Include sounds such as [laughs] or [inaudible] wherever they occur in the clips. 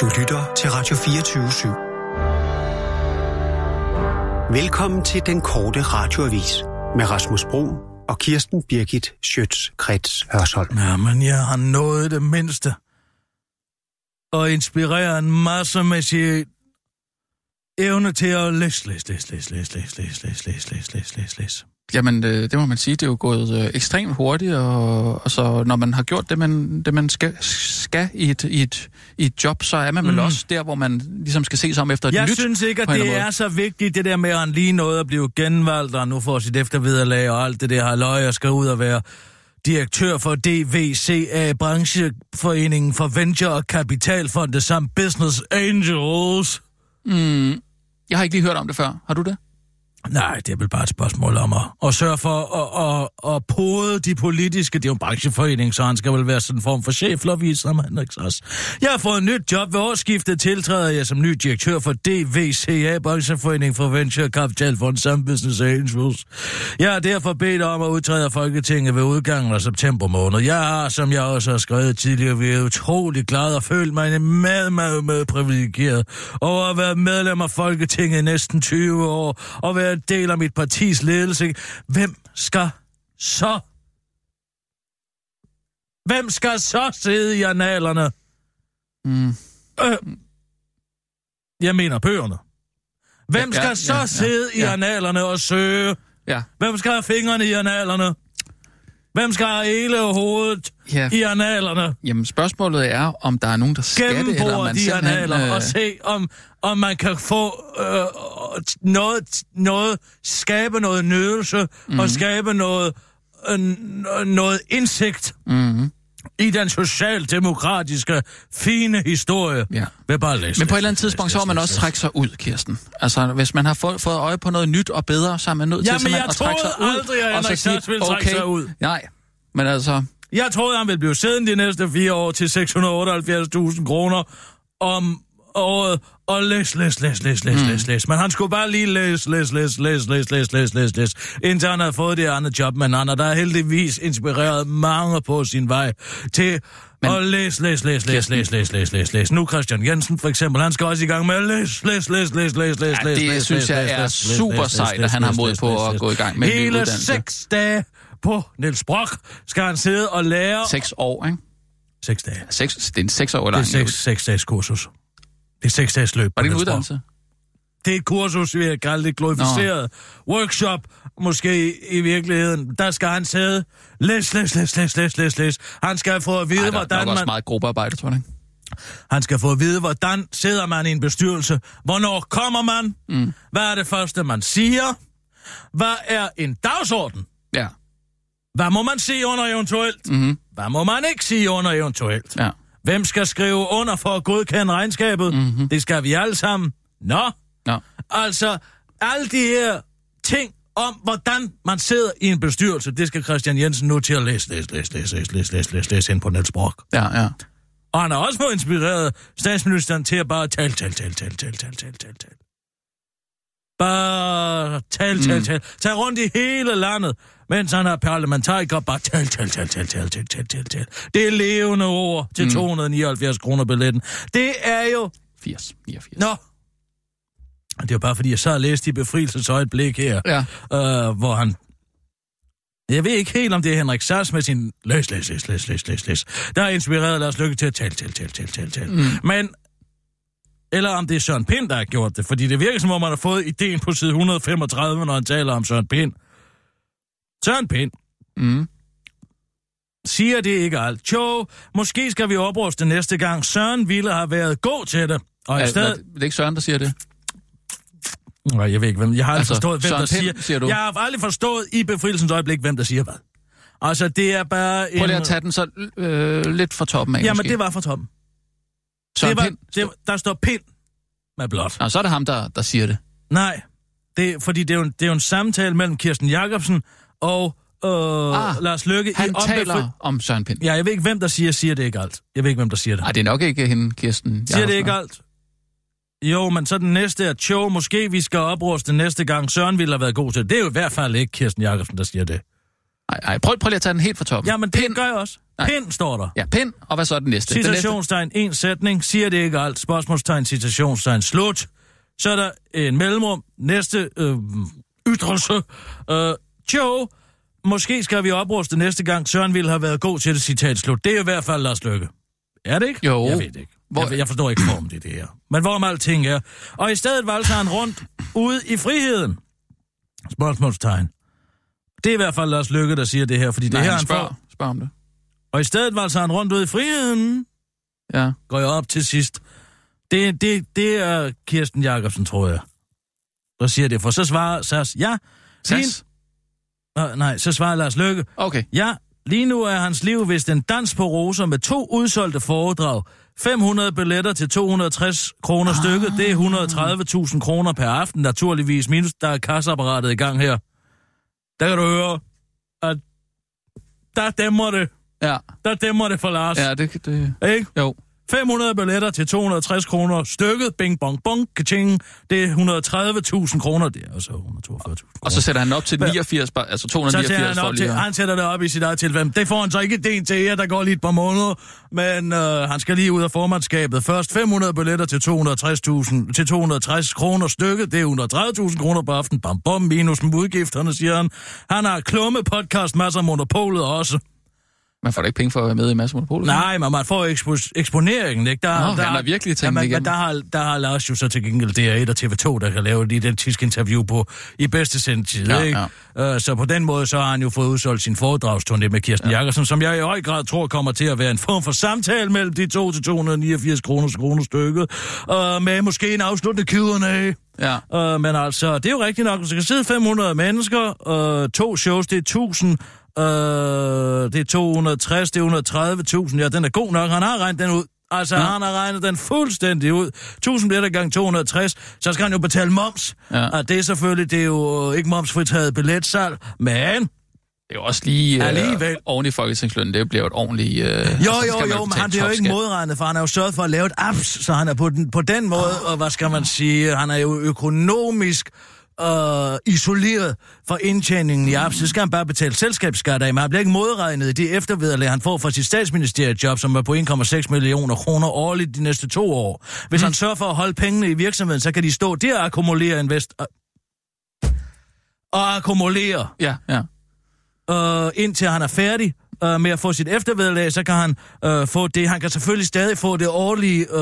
Du lytter til Radio 24 /7. Velkommen til den korte radioavis med Rasmus Bro og Kirsten Birgit Schøtz-Krets Hørsholm. Jamen, jeg har nået det mindste. Og inspirerer en masse med sit evne til at læse, læse, læse, læse, læse, læse, læse, læse, læse, læse, læse, læse, læse. Jamen, øh, det må man sige, det er jo gået øh, ekstremt hurtigt, og, og så når man har gjort det, man, det, man skal, skal i, et, i, et, i et job, så er man vel Mm. også der, hvor man ligesom skal se sig om efter et Jeg nyt. synes ikke, at det er så vigtigt, det der med, at han lige nåede at blive genvalgt, og nu får sit efterviderlag og alt det der har løg og skal ud og være direktør for DVCA, brancheforeningen for Venture og Kapitalfonde samt Business Angels. Mm, jeg har ikke lige hørt om det før. Har du det? Nej, det er vel bare et spørgsmål om at, at sørge for at, at, at pode de politiske. Det er jo en brancheforening, så han skal vel være sådan en form for chef, som han ikke også. Jeg har fået et nyt job ved årsskiftet. Tiltræder jeg som ny direktør for DVCA, brancheforening for Venture Capital Fund samt Business Angels. Jeg har derfor bedt om at udtræde af Folketinget ved udgangen af september måned. Jeg har, som jeg også har skrevet tidligere, været utrolig glad og følt mig meget, meget, meget privilegeret over at være medlem af Folketinget i næsten 20 år og være del af mit partis ledelse. Hvem skal så? Hvem skal så sidde i analerne? Mm. Øh, jeg mener bøgerne. Hvem Ja, skal ja, så ja, ja, sidde i ja. analerne og søge? Ja. Hvem skal have fingrene i analerne? Hvem skal have hele hovedet Ja. i analerne? Jamen, spørgsmålet er, om der er nogen, der skal det, eller om man de analer øh, og se, om, om man kan få øh, noget, noget, skabe noget nydelse Mhm. mm. og skabe noget, øh, noget indsigt Mm, i den socialdemokratiske, fine historie. ja. Ved bare at læse, Men på et eller andet tidspunkt, så må man også trække sig ud, Kirsten. Altså, hvis man har fået, fået øje på noget nyt og bedre, så er man nødt til Jamen, simpelthen jeg at trække sig troede ud. aldrig, at og så Henrik sige, Sass ville trække sig ud. Nej, men altså... Jeg troede, han ville blive siddende de næste fire år til 678.000 kroner om året og læs, læs, læs, læs, læs, Mm. læs, læs. Men han skulle bare lige læs, læs, læs, læs, læs, læs, læs, læs, læs, indtil han havde fået det andet job. Men han har da heldigvis inspireret mange på sin vej til Men- at læs, læs, læs, læs, læs, læs, læs, læs, læs. Nu Christian Jensen for eksempel, han skal også i gang med at læs, læs, læs, læs, læs, læs, læs, det synes jeg er super sejt, at han har mod på at gå i gang med Hele seks dage på Niels Brock skal han sidde og lære... Seks år, ikke? Seks dage. Seks, det er en seks år Det er lang. seks, seks dages kursus. Det er seks dages løb. Var det en Niels Brock. uddannelse? Det er et kursus, vi har kaldt det glorificeret workshop, måske i, virkeligheden. Der skal han sidde, læs, læs, læs, læs, læs, læs, læs. Han skal få at vide, Ej, der er hvordan nok også man... meget gruppearbejde, tror jeg. ikke? Han skal få at vide, hvordan sidder man i en bestyrelse. Hvornår kommer man? Mm. Hvad er det første, man siger? Hvad er en dagsorden? Ja. Hvad må man sige under eventuelt? Mm-hmm. Hvad må man ikke sige under eventuelt? Ja. Hvem skal skrive under for at godkende regnskabet? Mhm. Det skal vi alle sammen. Nå, Nå. altså alle de her ting om, hvordan man sidder i en bestyrelse, det skal Christian Jensen nu til at læse, læse, læse, læse, læse, læse, læse, læse, læse ind på Niels Brock. Ja, ja. Og han har også fået inspireret statsministeren til at bare tale, tale, tale, tale, tale, tale, tale, tale, tale. Bare tale, Mm. tale. Tag rundt i hele landet, mens han er parlamentariker. Bare tale, tale, tale, tale, tale, tale, tale, tale, tale. Det er levende ord til Mm. 279 kroner billetten. Det er jo... 80, 89. Nå. Det er jo bare fordi, jeg så har læst i befrielsesøjeblik her, Ja. øh, hvor han... Jeg ved ikke helt, om det er Henrik Sass med sin læs, læs, læs, læs, læs, læs, læs. Der er inspireret Lars Lykke til at tale, tale, tale, tale, tale, tale. Mm. Men... Eller om det er Søren Pind, der har gjort det, fordi det virker som om, man har fået ideen på side 135, når han taler om Søren Pind. Søren Pind Mm. siger det ikke alt. Jo, måske skal vi opruste næste gang. Søren ville have været god til det. Og i Er, stedet... er det ikke Søren, der siger det? Nej, jeg ved ikke, hvem. Jeg har aldrig Altså, forstået, hvem Søren der Pind, siger... siger du? Jeg har aldrig forstået i befrielsens øjeblik, hvem der siger hvad. Altså, det er bare en... Prøv lige at tage den så øh, lidt fra toppen af, Jamen, måske. det var fra toppen. Søren det var, Pind. det, der står pind med blåt. Nå, så er det ham, der, der siger det. Nej, det, fordi det er, jo, en- det er jo en samtale mellem Kirsten Jacobsen og øh, Ah, Lars Lykke. Han i taler om Søren Pind. Ja, jeg ved ikke, hvem der siger, siger det ikke alt. Jeg ved ikke, hvem der siger det. Nej, det er nok ikke hende, Kirsten. Siger det Jacobsen. ikke alt? Jo, men så den næste er, tjo, måske vi skal opruste næste gang. Søren ville have været god til det. Det er jo i hvert fald ikke Kirsten Jacobsen, der siger det. Nej, prøv, prøv lige at tage den helt fra toppen. Jamen, det Pind, gør jeg også. Nej. Pind står der. Ja, pind, og hvad så er den næste? Citationstegn, en sætning, siger det ikke alt. Spørgsmålstegn, citationstegn, slut. Så er der en mellemrum. Næste øh, ytrelse. Øh, Joe, måske skal vi opruste næste gang. Søren ville have været god til det citat slut. Det er i hvert fald Lars Løkke. Er det ikke? Jo. Jeg ved det ikke. Hvor- Jeg, jeg forstår ikke formen i det her. Men hvorom alting er. Og i stedet valgte han rundt ude i friheden. Spørgsmålstegn. Det er i hvert fald Lars Løkke, der siger det her, fordi det Nej, her han spørger, får. spørger om det. Og i stedet valgte han rundt ude i friheden Ja. går jeg op til sidst. Det, det, det er Kirsten Jacobsen, tror jeg. Der siger det, for så svarer Sas, ja. Sas? øh, nej, så svarer Lars Løkke, Okay. ja, lige nu er hans liv vist en dans på roser med to udsolgte foredrag. 500 billetter til 260 kroner ah. stykket, det er 130.000 kroner per aften, naturligvis, minus der er kasseapparatet i gang her. Der kan du høre, at der dæmmer det. Ja, Der dæmmer det for Lars. ja det, det... Ikke? Jo. 500 billetter til 260 kroner stykket. Bing, bong, bong, kaching. Det er 130.000 kroner. Det er altså 142.000 kroner. Og så sætter han op til 89, bare- altså så sætter 289 han, op til, han sætter det op i sit eget tilfælde. Det får han så ikke den til jer, der går lige et par måneder. Men øh, han skal lige ud af formandskabet. Først 500 billetter til 260.000 til 260 kroner stykket. Det er 130.000 kroner på aften. Bam, bam, minus udgifterne, siger han. Han har klumme podcast, masser af monopolet også. Man får da ikke penge for at være med i Mads Monopol. Nej, men man får ekspo- eksponeringen, ikke? Der, Nå, han har virkelig tænkt det igennem. Men der har, der har Lars jo så til gengæld DR1 og TV2, der kan lave et identisk interview på i bedste sendtid, Ja, ikke? Uh, så på den måde, så har han jo fået udsolgt sin foredragsturné med Kirsten ja. Jakobsen, som jeg i høj grad tror kommer til at være en form for samtale mellem de to til 289 kroner, kroner stykket, uh, med måske en afsluttende Q&A. Ja. Uh, men altså, det er jo rigtigt nok, der skal sidde 500 mennesker, uh, to shows, det er 1000, uh, det er 260, det er 130.000, ja, den er god nok, han har regnet den ud. Altså, ja. Han har regnet den fuldstændig ud. 1000 billetter gange 260, så skal han jo betale moms. Ja. Og det er selvfølgelig, det er jo ikke momsfritaget billetsalg, men... Det er jo også lige øh, Alligevel. oven i folketingsløn. Det bliver jo et ordentligt... Øh, Jo, altså, jo, jo, men han bliver jo ikke modregnet, for han har jo sørget for at lave et apps, så han er på den, på den måde, og hvad skal man sige, han er jo økonomisk øh, isoleret for indtjeningen i apps. Så skal han bare betale selskabsskat af, men han bliver ikke modregnet i de eftervederlag, han får fra sit statsministeriejob, som er på 1,6 millioner kroner årligt de næste to år. Hvis han sørger for at holde pengene i virksomheden, så kan de stå der og akkumulere invest... øh, og akkumulere Ja, ja. øh, indtil han er færdig øh, med at få sit eftervederlag, så kan han øh, få det. Han kan selvfølgelig stadig få det årlige øh,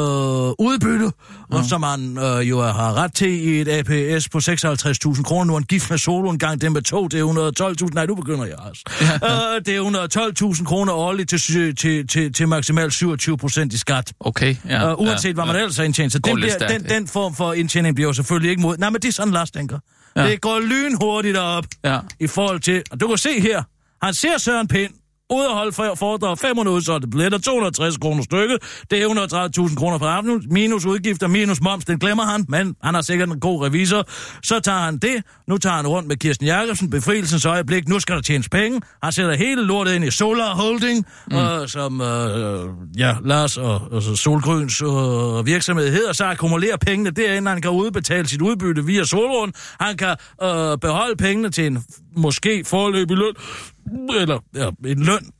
udbytte, mm. og som han øh, jo har ret til i et APS på 56.000 kroner. Nu er han gift med solo en gang, det med to, det er 112.000. Nej, nu begynder jeg også. Ja. Øh, det er 112.000 kroner årligt til, sy- til, til, til maksimalt 27 procent i skat. Okay, ja. Ja, uh, uanset ja, hvad man ja. ellers har indtjent. Så den, bliver, den, ja. den form for indtjening bliver jo selvfølgelig ikke mod. Nej, men det er sådan, Lars tænker. Ja. Ja. Det går lynhurtigt op Ja. i forhold til... Og du kan se her, han ser Søren Pind ud at holde for- foredrag 500 udsolgte billetter, 260 kroner stykket, det er 130.000 kroner per aften, minus udgifter, minus moms, den glemmer han, men han har sikkert en god revisor. Så tager han det, nu tager han rundt med Kirsten Jacobsen, befrielsens øjeblik, nu skal der tjenes penge. Han sætter hele lortet ind i Solar Holding, mm. øh, som øh, ja, Lars og, og så Solgrøns øh, virksomhed hedder, så akkumulerer pengene derinde, han kan udbetale sit udbytte via Solrund, han kan øh, beholde pengene til en måske forløbig løn, eller ja, en løn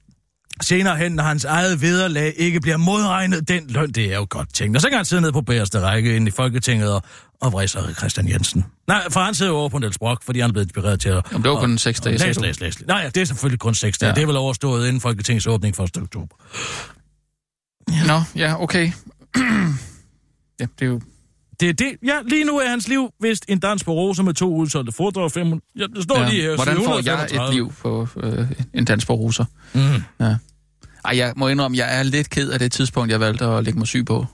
senere hen, når hans eget vederlag ikke bliver modregnet. Den løn, det er jo godt tænkt. Og så kan han sidde ned på bagerste række inde i Folketinget og, og vrise Christian Jensen. Nej, for han sidder over på Niels Brock, fordi han blevet inspireret til at... Jamen, det var kun seks dage, Læs, læs, læs. Nej, ja, det er selvfølgelig kun seks dage. Ja. Ja. Det er vel overstået inden Folketingets åbning 1. oktober. Nå, ja, okay. [clears throat] ja, det er jo... Det er det. Ja, lige nu er hans liv vist en dans på roser med to udsolgte foredrag. 500. Ja, det står Ja. lige her. Hvordan får jeg 735. et liv på øh, en dans på ruser? Mm. Ja. Ej, jeg må indrømme, jeg er lidt ked af det tidspunkt, jeg valgte at lægge mig syg på.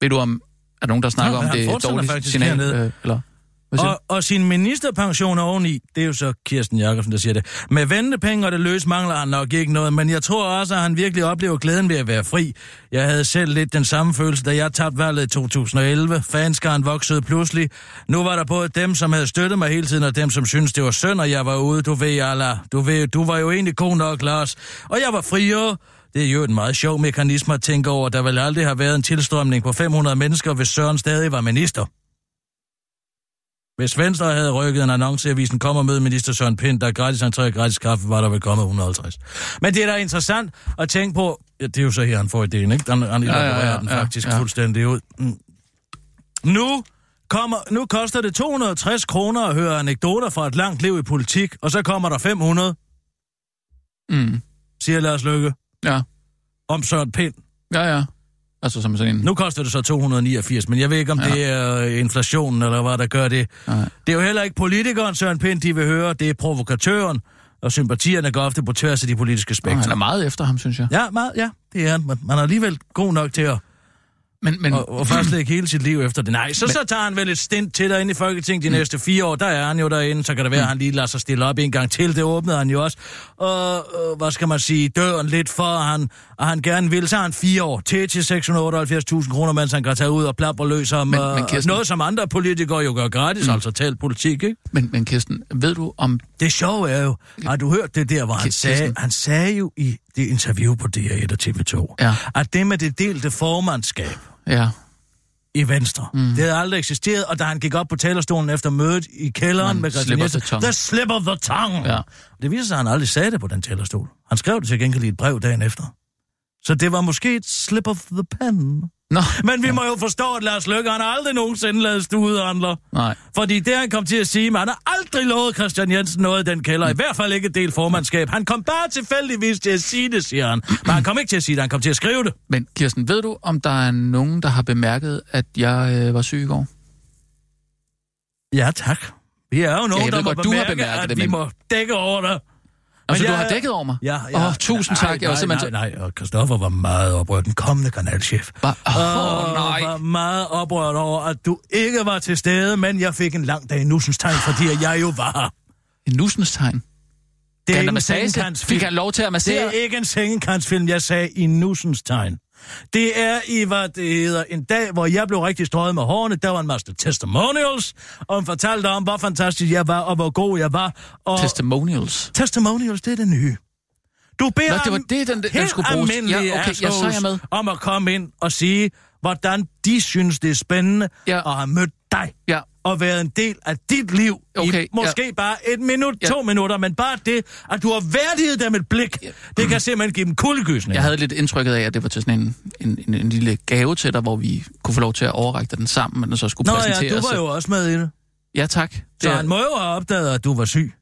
Ved du om, er nogen, der snakker Nå, om det faktisk signal? Øh, eller? Og, og sin ministerpension oveni, det er jo så Kirsten Jacobsen, der siger det. Med ventepenge og det løs mangler han nok ikke noget, men jeg tror også, at han virkelig oplever glæden ved at være fri. Jeg havde selv lidt den samme følelse, da jeg tabte valget i 2011. Fanskaren voksede pludselig. Nu var der både dem, som havde støttet mig hele tiden, og dem, som syntes, det var synd, og jeg var ude. Du ved, Allah. Du ved, du var jo egentlig god nok, Lars. Og jeg var friere. Det er jo en meget sjov mekanisme at tænke over. Der vil aldrig have været en tilstrømning på 500 mennesker, hvis Søren stadig var minister. Hvis Venstre havde rykket en annonce i avisen, kommer med minister Søren Pind, der er gratis entré og gratis kaffe, var der vel kommet 150. Men det er da interessant at tænke på, ja, det er jo så her, han får idéen, ikke? Han, han ja, ja, ja, den faktisk ja. fuldstændig ud. Mm. Nu kommer, nu koster det 260 kroner at høre anekdoter fra et langt liv i politik, og så kommer der 500. Mm. Siger Lars Løkke. Ja. Om Søren Pind. Ja, ja. Altså som sådan en... Nu koster det så 289, men jeg ved ikke, om ja. det er inflationen, eller hvad der gør det. Ja. Det er jo heller ikke politikeren, Søren Pind, de vil høre. Det er provokatøren, og sympatierne går ofte på tværs af de politiske spektrer. han er meget efter ham, synes jeg. Ja, meget, ja det er han. Man er alligevel god nok til at men, men... Og, og først lægge hele sit liv efter det. Nej, så, men... så tager han vel et stint til derinde i Folketinget de mm. næste fire år. Der er han jo derinde, så kan det være, mm. at han lige lader sig stille op en gang til. Det åbnede han jo også. Og, øh, hvad skal man sige, døren lidt for, han, og han gerne vil. Så har han fire år til til 678.000 kroner, mens han kan tage ud og plapper løs om men, men Kirsten... noget, som andre politikere jo gør gratis, mm. altså talt politik, ikke? Men, men Kirsten, ved du om... Det sjove er jo, har du hørt det der, hvor han sagde, han sagde jo i det interview på DR1 og TV2, ja. at det med det delte formandskab, Ja. I Venstre. Mm. Det havde aldrig eksisteret, og da han gik op på talerstolen efter mødet i kælderen Man med Christian Jensen, the slip of the tongue. Ja. Det viser sig, at han aldrig sagde det på den talerstol. Han skrev det til gengæld i et brev dagen efter. Så det var måske et slip of the pen. Nå. Men vi må jo forstå, at Lars Løkke, han har aldrig nogensinde lavet studehandler. Nej. Fordi det, han kom til at sige, at han har aldrig lovet Christian Jensen noget i den kælder. Mm. I hvert fald ikke del formandskab. Han kom bare tilfældigvis til at sige det, siger han. Men han kom ikke til at sige det, han kom til at skrive det. Men Kirsten, ved du, om der er nogen, der har bemærket, at jeg øh, var syg i går? Ja, tak. Vi er jo nogen, ja, der må godt, bemærke, du har bemærket at det, vi men... må dække over det. Altså, jeg, du har dækket over mig? Ja, ja. Åh, tusind tak. Nej, nej, nej, nej, og Christoffer var meget oprørt, den kommende kanalchef. Åh, oh, nej. var meget oprørt over, at du ikke var til stede, men jeg fik en lang dag i nussens tegn, fordi jeg jo var En nussens tegn? Det er ikke en massage? Fik han lov til at massere? Det er ikke en sengekantsfilm, jeg sagde i nussens tegn. Det er i, hvad det hedder, en dag, hvor jeg blev rigtig strøget med hårene. Der var en masse testimonials, og han fortalte om, hvor fantastisk jeg var, og hvor god jeg var. Og testimonials? Testimonials, det er det nye. Du beder Nå, det var det, den, den skulle bruges. Ja, okay, jeg så jeg med. om at komme ind og sige, hvordan de synes, det er spændende ja. at have mødt dig. Ja og været en del af dit liv okay, i måske ja. bare et minut, ja. to minutter, men bare det, at du har værdiget dem et blik, ja. det kan simpelthen give dem kuldegysning. Jeg havde lidt indtrykket af, at det var til sådan en, en, en, en lille gave til dig, hvor vi kunne få lov til at overrække den sammen, men så skulle Nå, præsentere ja, du var jo også med i det. Ja, tak. Det så er... han må jo have opdaget, at du var syg.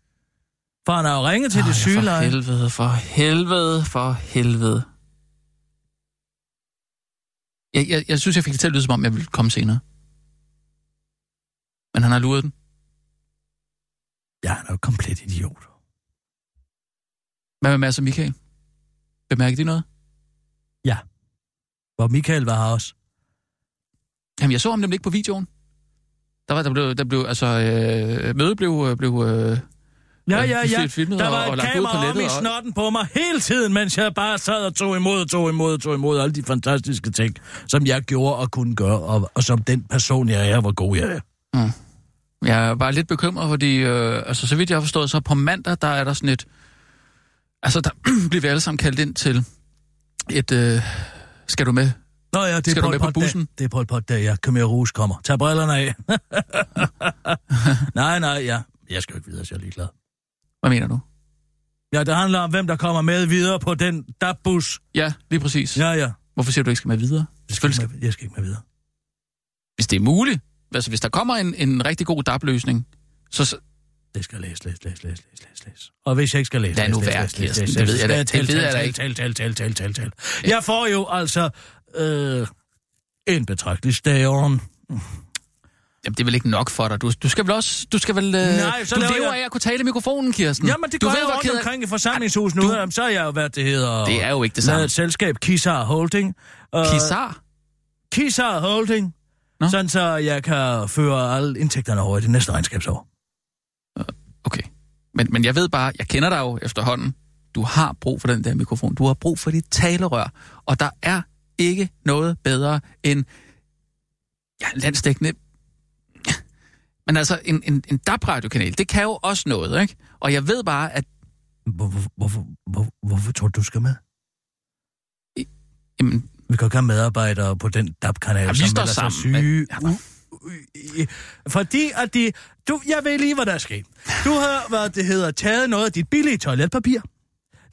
For han har jo ringet til oh, det sygeleje. For helvede, for helvede, for helvede. Jeg, jeg, jeg synes, jeg fik det til at lyde, som om jeg ville komme senere. Men han har luret den? Ja, han er jo komplet idiot. Hvad med Mads og Michael? Bemærker de noget? Ja. Hvor Michael var her også. Jamen, jeg så ham nemlig ikke på videoen. Der var, der blev, der blev altså, øh, mødet blev, øh, blev øh, Ja, ja, ja. Filmet der var og, et og kamera om i snotten på mig hele tiden, mens jeg bare sad og tog imod, tog imod, tog imod alle de fantastiske ting, som jeg gjorde og kunne gøre, og, og som den person, jeg er, hvor god jeg er. Mm. Jeg var lidt bekymret, fordi, øh, altså, så vidt jeg har forstået, så på mandag, der er der sådan et... Altså, der [clears throat] bliver vi alle sammen kaldt ind til et... Øh, skal du med? Nå ja, det er, skal du med på bussen? Dag. Det er på et pot dag, ja. Kom her, Rus kommer. Tag brillerne af. [laughs] nej, nej, ja. Jeg skal jo ikke videre, så jeg er ligeglad. Hvad mener du? Ja, det handler om, hvem der kommer med videre på den DAB-bus. Ja, lige præcis. Ja, ja. Hvorfor siger du ikke skal med videre? Jeg skal, ikke med, jeg skal ikke med videre. Hvis det er muligt altså hvis der kommer en, en rigtig god DAP-løsning, så... Det skal læse, læse, læse, læse, læse, læse, læse. Og hvis jeg ikke skal læse, Lad nu være, Kirsten, det ved jeg da. Det ved jeg da ikke. Tal, tal, tal, tal, tal, tal. Jeg får jo altså øh, en betragtelig staveren. Jamen, det er vel ikke nok for dig. Du, du skal vel også... Du skal vel... Øh, Nej, så du lever jeg... af at kunne tale i mikrofonen, Kirsten. Jamen, det du går ved, jeg rundt omkring i forsamlingshuset nu. Du... Så har jeg jo været, det hedder... Det er jo ikke det samme. et selskab, Kisar Holding. Uh, Kisar? Kisar Holding. Nå? Sådan så jeg kan føre alle indtægterne over i det næste regnskabsår. Okay. Men, men jeg ved bare, jeg kender dig jo efterhånden. Du har brug for den der mikrofon. Du har brug for dit talerør. Og der er ikke noget bedre end ja, landstækkende... Men altså, en, en, en DAB-radiokanal, det kan jo også noget, ikke? Og jeg ved bare, at... Hvorfor, hvorfor, hvor, hvorfor tror du, du skal med? Jamen, vi kan jo have medarbejdere på den DAB-kanal, ja, som er så syge, men, ja. i- fordi at de... Du, jeg ved lige, hvad der er sket. Du har, hvad det hedder, taget noget af dit billige toiletpapir.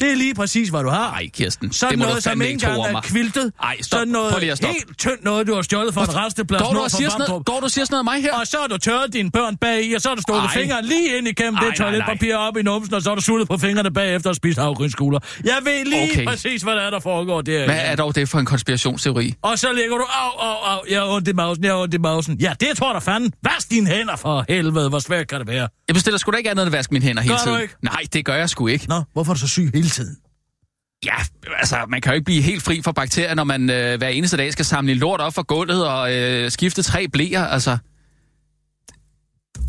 Det er lige præcis, hvad du har. Ej, Kirsten, Sådan det må noget, som ikke engang er kviltet. Ej, stop. Sådan noget Prøv lige at stoppe. helt tyndt noget, du har stjålet fra en resteplads Går du, og siger sådan noget, går du siger sådan noget af mig her? Og så har du tørret dine børn bag i, og så har du stukket fingeren lige ind igennem Ej, det nej, toiletpapir op i numsen, og så har du suttet på fingrene bagefter og spist havgrynskugler. Jeg ved lige Okay. præcis, hvad der er, der foregår der. Hvad er dog det for en konspirationsteori? Og så ligger du, au, au, au, jeg har ondt i mausen, jeg har ondt i mausen. Ja, det tror der fanden. Vask dine hænder for helvede, hvor svært kan det være? Jeg bestiller sgu da ikke andet end at vaske mine hænder hele tiden. Nej, det gør jeg sgu ikke. Nå, hvorfor er du så syg hele tiden? Ja, altså, man kan jo ikke blive helt fri for bakterier, når man øh, hver eneste dag skal samle lort op fra gulvet og øh, skifte tre blæer, altså.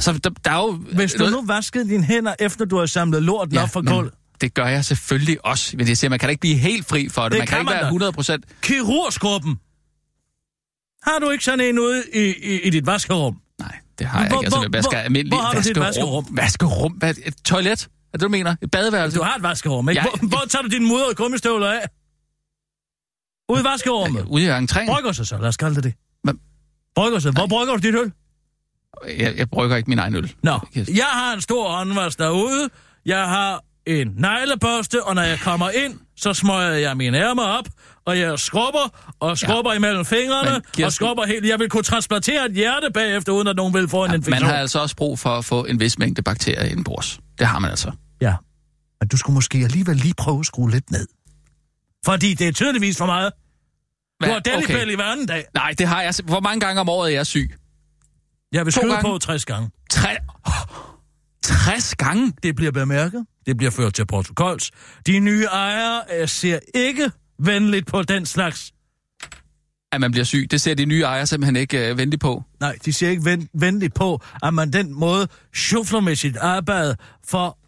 Så der, der er jo... Hvis du nu vaskede dine hænder, efter du har samlet lorten op fra gulvet. Det gør jeg selvfølgelig også. Men jeg siger, man kan da ikke blive helt fri for det. Det man kan, kan ikke man være da. 100 procent... Kirurgsgruppen. Har du ikke sådan en ude i, i, i dit vaskerum? Nej, det har jeg Hvor- ikke. Altså, jeg skal almindelig hvor har du dit vaskerum. Vaskerum? Hvad, et toilet? Er det, du mener? Et badeværelse? Du har et vaskerum, ikke? Jeg- Hvor, hvor tager du dine mudrede gummistøvler af? Ude i vaskerummet. Ude i entréen? Brygger sig så, lad os kalde det det. Hvad? Brygger sig. Hvor brygger du dit øl? Jeg, jeg brygger ikke min egen øl. Nå, jeg har en stor håndvask derude. Jeg har en neglebørste, og når jeg kommer ind, så smøger jeg mine ærmer op, og jeg skrubber og skrubber ja. imellem fingrene, Men, Kirsten- og skrubber helt. Jeg vil kunne transplantere et hjerte bagefter, uden at nogen vil få en Man infektion. har altså også brug for at få en vis mængde bakterier indenbords. Det har man altså. Ja, men du skulle måske alligevel lige prøve at skrue lidt ned. Fordi det er tydeligvis for meget. Du har delipæl i hver anden dag. Nej, det har jeg. Hvor mange gange om året er jeg syg? Jeg vil To skyde gange. på 60 gange. Tre... 60 gange? Det bliver bemærket. Det bliver ført til protokols. De nye ejere øh, ser ikke venligt på den slags. At man bliver syg. Det ser de nye ejere simpelthen ikke øh, vente på. Nej, de ser ikke ven, venligt på, at man den måde sjufler med sit arbejde for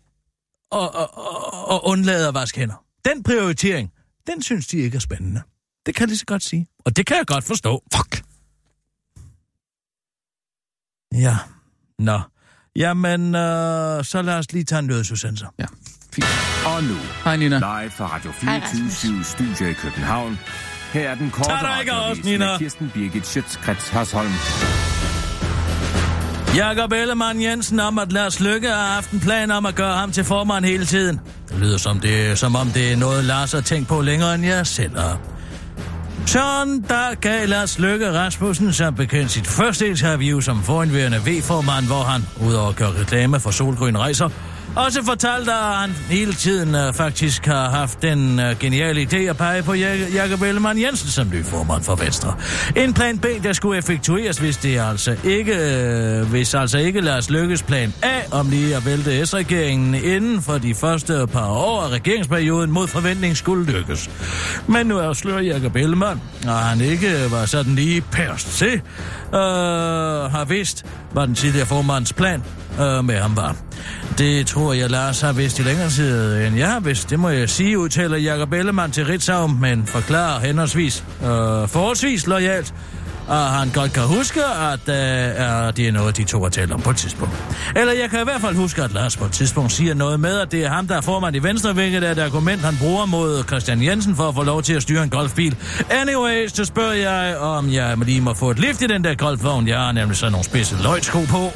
at, at, at, at undlade at vaske hænder. Den prioritering, den synes de ikke er spændende. Det kan jeg lige så godt sige. Og det kan jeg godt forstå. Fuck. Ja, nå. Jamen, øh, så lad os lige tage en nødsudsendelse. Ja, fint. Og nu, Hej Nina. live fra Radio 24 Studio i København. Her er den korte Nina. med Kirsten Birgit Schøtzgrads Hasholm. Jakob Ellemann Jensen om, at Lars Lykke har haft en plan om at gøre ham til formand hele tiden. Det lyder som, det, som om det er noget, Lars har tænkt på længere, end jeg selv har. Sådan, der gav Lars Løkke Rasmussen som bekendt sit første interview som forindværende V-formand, hvor han, udover at gøre reklame for Solgrøn Rejser, også fortalt, at han hele tiden uh, faktisk har haft den uh, geniale idé at pege på Jak- Jakob Ellemann Jensen som ny formand for Venstre. En plan B, der skulle effektueres, hvis det altså ikke, uh, hvis altså ikke Lars Lykkes plan A om lige at vælte S-regeringen inden for de første par år af regeringsperioden mod forventning skulle lykkes. Men nu afslører Jakob Ellemann, og han ikke var sådan lige pærst til, øh, har vidst, hvad den tidligere formands plan øh, med ham var. Det tror jeg, Lars har vidst i længere tid, end jeg har vidst. Det må jeg sige, udtaler Jakob Ellemann til Ritzau, men forklarer henholdsvis øh, forholdsvis lojalt, og han godt kan huske, at øh, er det er noget, de to har talt om på et tidspunkt. Eller jeg kan i hvert fald huske, at Lars på et tidspunkt siger noget med, at det er ham, der er formand i Venstre, hvilket er et argument, han bruger mod Christian Jensen for at få lov til at styre en golfbil. Anyways, så spørger jeg, om jeg lige må få et lift i den der golfvogn. Jeg har nemlig sådan nogle spidse løgtsko på,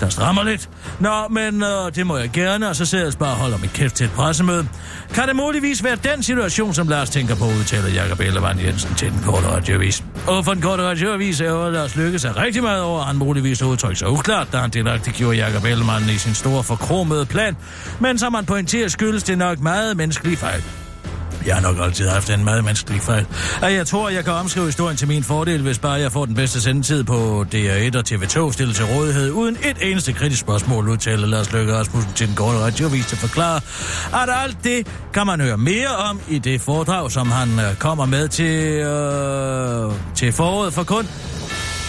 der strammer lidt. Nå, men øh, det må jeg gerne, og så sidder jeg bare og holder mit kæft til et pressemøde. Kan det muligvis være den situation, som Lars tænker på, udtaler Jakob Ellemann Jensen til den korte radioavis. Og for den korte radioavis er jo Lars Lykke sig rigtig meget over, at han muligvis udtrykker sig uklart, da han delagtigt gjorde Jakob Ellemann i sin store forkromede plan. Men som han pointerer, skyldes det nok meget menneskelige fejl. Jeg har nok altid haft en meget menneskelig fejl. Og jeg tror, jeg kan omskrive historien til min fordel, hvis bare jeg får den bedste sendetid på DR1 og TV2 stillet til rådighed, uden et eneste kritisk spørgsmål, udtaler Lars Løkke Rasmussen til den korte radiovis til at forklare, at alt det kan man høre mere om i det foredrag, som han øh, kommer med til, øh, til foråret for kun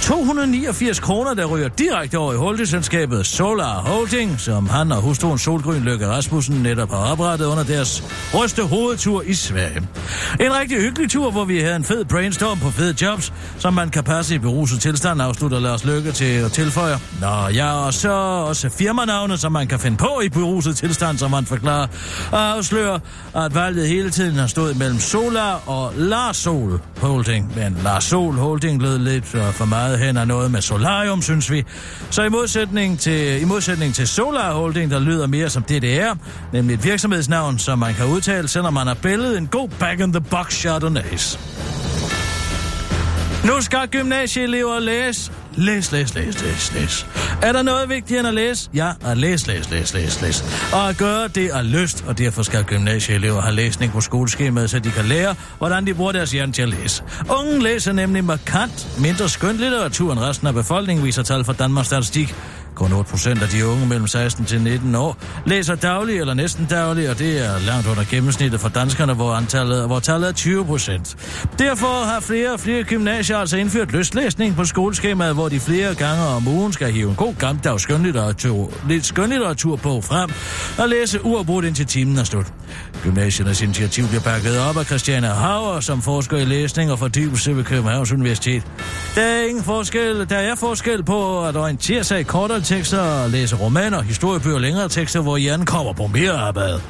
289 kroner, der ryger direkte over i holdingselskabet Solar Holding, som han og hustruen Solgrøn Løkke Rasmussen netop har oprettet under deres ryste hovedtur i Sverige. En rigtig hyggelig tur, hvor vi havde en fed brainstorm på fede jobs, som man kan passe i beruset tilstand, afslutter Lars Løkke til at tilføje. Nå ja, og så også firmanavne, som man kan finde på i beruset tilstand, som man forklarer, og afslører, at valget hele tiden har stået mellem Solar og Lars Sol Holding. Men Lars Sol Holding lød lidt øh, for meget meget hen af noget med solarium, synes vi. Så i modsætning til, i modsætning til Solar Holding, der lyder mere som DDR, nemlig et virksomhedsnavn, som man kan udtale, selvom man har billedet en god back-in-the-box Chardonnays. Nu skal gymnasieelever læse. Læs, læs, læs, læs, læs. Er der noget vigtigere end at læse? Ja, at læse, læs, læs, læs, læs. Og at gøre det er lyst, og derfor skal gymnasieelever have læsning på skoleskemaet, så de kan lære, hvordan de bruger deres hjerne til at læse. Unge læser nemlig markant mindre skønlitteratur end resten af befolkningen, viser tal fra Danmarks Statistik. Kun 8 procent af de unge mellem 16 til 19 år læser dagligt eller næsten dagligt, og det er langt under gennemsnittet for danskerne, hvor, antallet, hvor tallet er 20 procent. Derfor har flere og flere gymnasier altså indført lystlæsning på skoleskemaet, hvor de flere gange om ugen skal hive en god gammeldags skønlitteratur, lidt skønlitteratur på frem og læse uafbrudt indtil timen er slut. Gymnasiernes initiativ bliver pakket op af Christiane Hauer, som forsker i læsning og fordybelse ved Københavns Universitet. Der er ingen forskel, der er forskel på at orientere sig i kortere tekster læse romaner, historiebøger længere tekster, hvor hjernen kommer på mere arbejde,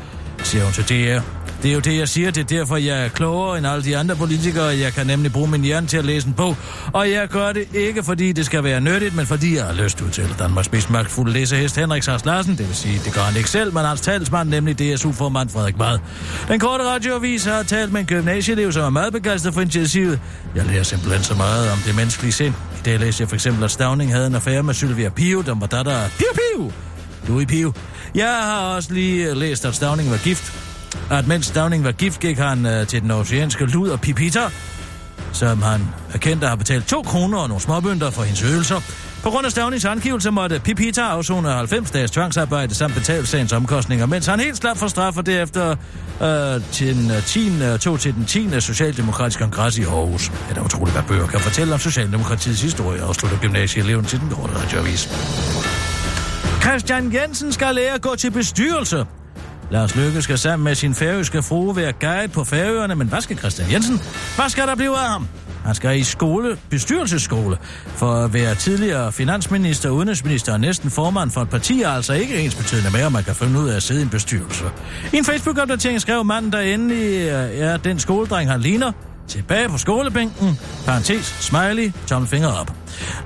siger hun til DR. Det er jo det, jeg siger. Det er derfor, jeg er klogere end alle de andre politikere. Jeg kan nemlig bruge min hjerne til at læse en bog. Og jeg gør det ikke, fordi det skal være nyttigt, men fordi jeg har lyst til at udtale Danmarks mest magtfulde læsehest, Henrik Sars Larsen. Det vil sige, det gør han ikke selv, men hans talsmand, nemlig DSU-formand Frederik Mad. Den korte radioavis har talt med en gymnasieelev, som er meget begejstret for initiativet. Jeg lærer simpelthen så meget om det menneskelige sind. I dag læser jeg for eksempel, at Stavning havde en affære med Sylvia Pio, der var datter Pio Pio. Du er Pio. Jeg har også lige læst, at Stavning var gift at mens Downing var gift, gik han øh, til den oceanske luder Pipita, som han erkendte at betalt 2 kroner og nogle småbønder for hendes øvelser. På grund af Stavnings angivelse måtte Pipita afzone 90 dages tvangsarbejde samt betale sagens omkostninger, mens han helt slap for straf og derefter øh, til den, øh, 10, øh, tog til den 10. Socialdemokratiske kongres i Aarhus. Det er utroligt, hvad bøger kan fortælle om Socialdemokratiets historie, afslutter gymnasieeleven til den korte radioavis. Christian Jensen skal lære at gå til bestyrelse. Lars Løkke skal sammen med sin færøske frue være guide på færøerne, men hvad skal Christian Jensen? Hvad skal der blive af ham? Han skal i skole, bestyrelsesskole, for at være tidligere finansminister, udenrigsminister og næsten formand for et parti er altså ikke ens betydende med, at man kan finde ud af at sidde i en bestyrelse. I en Facebook-opdatering skrev manden, der endelig er den skoledreng, han ligner, tilbage på skolebænken, parentes, smiley, tommelfinger op.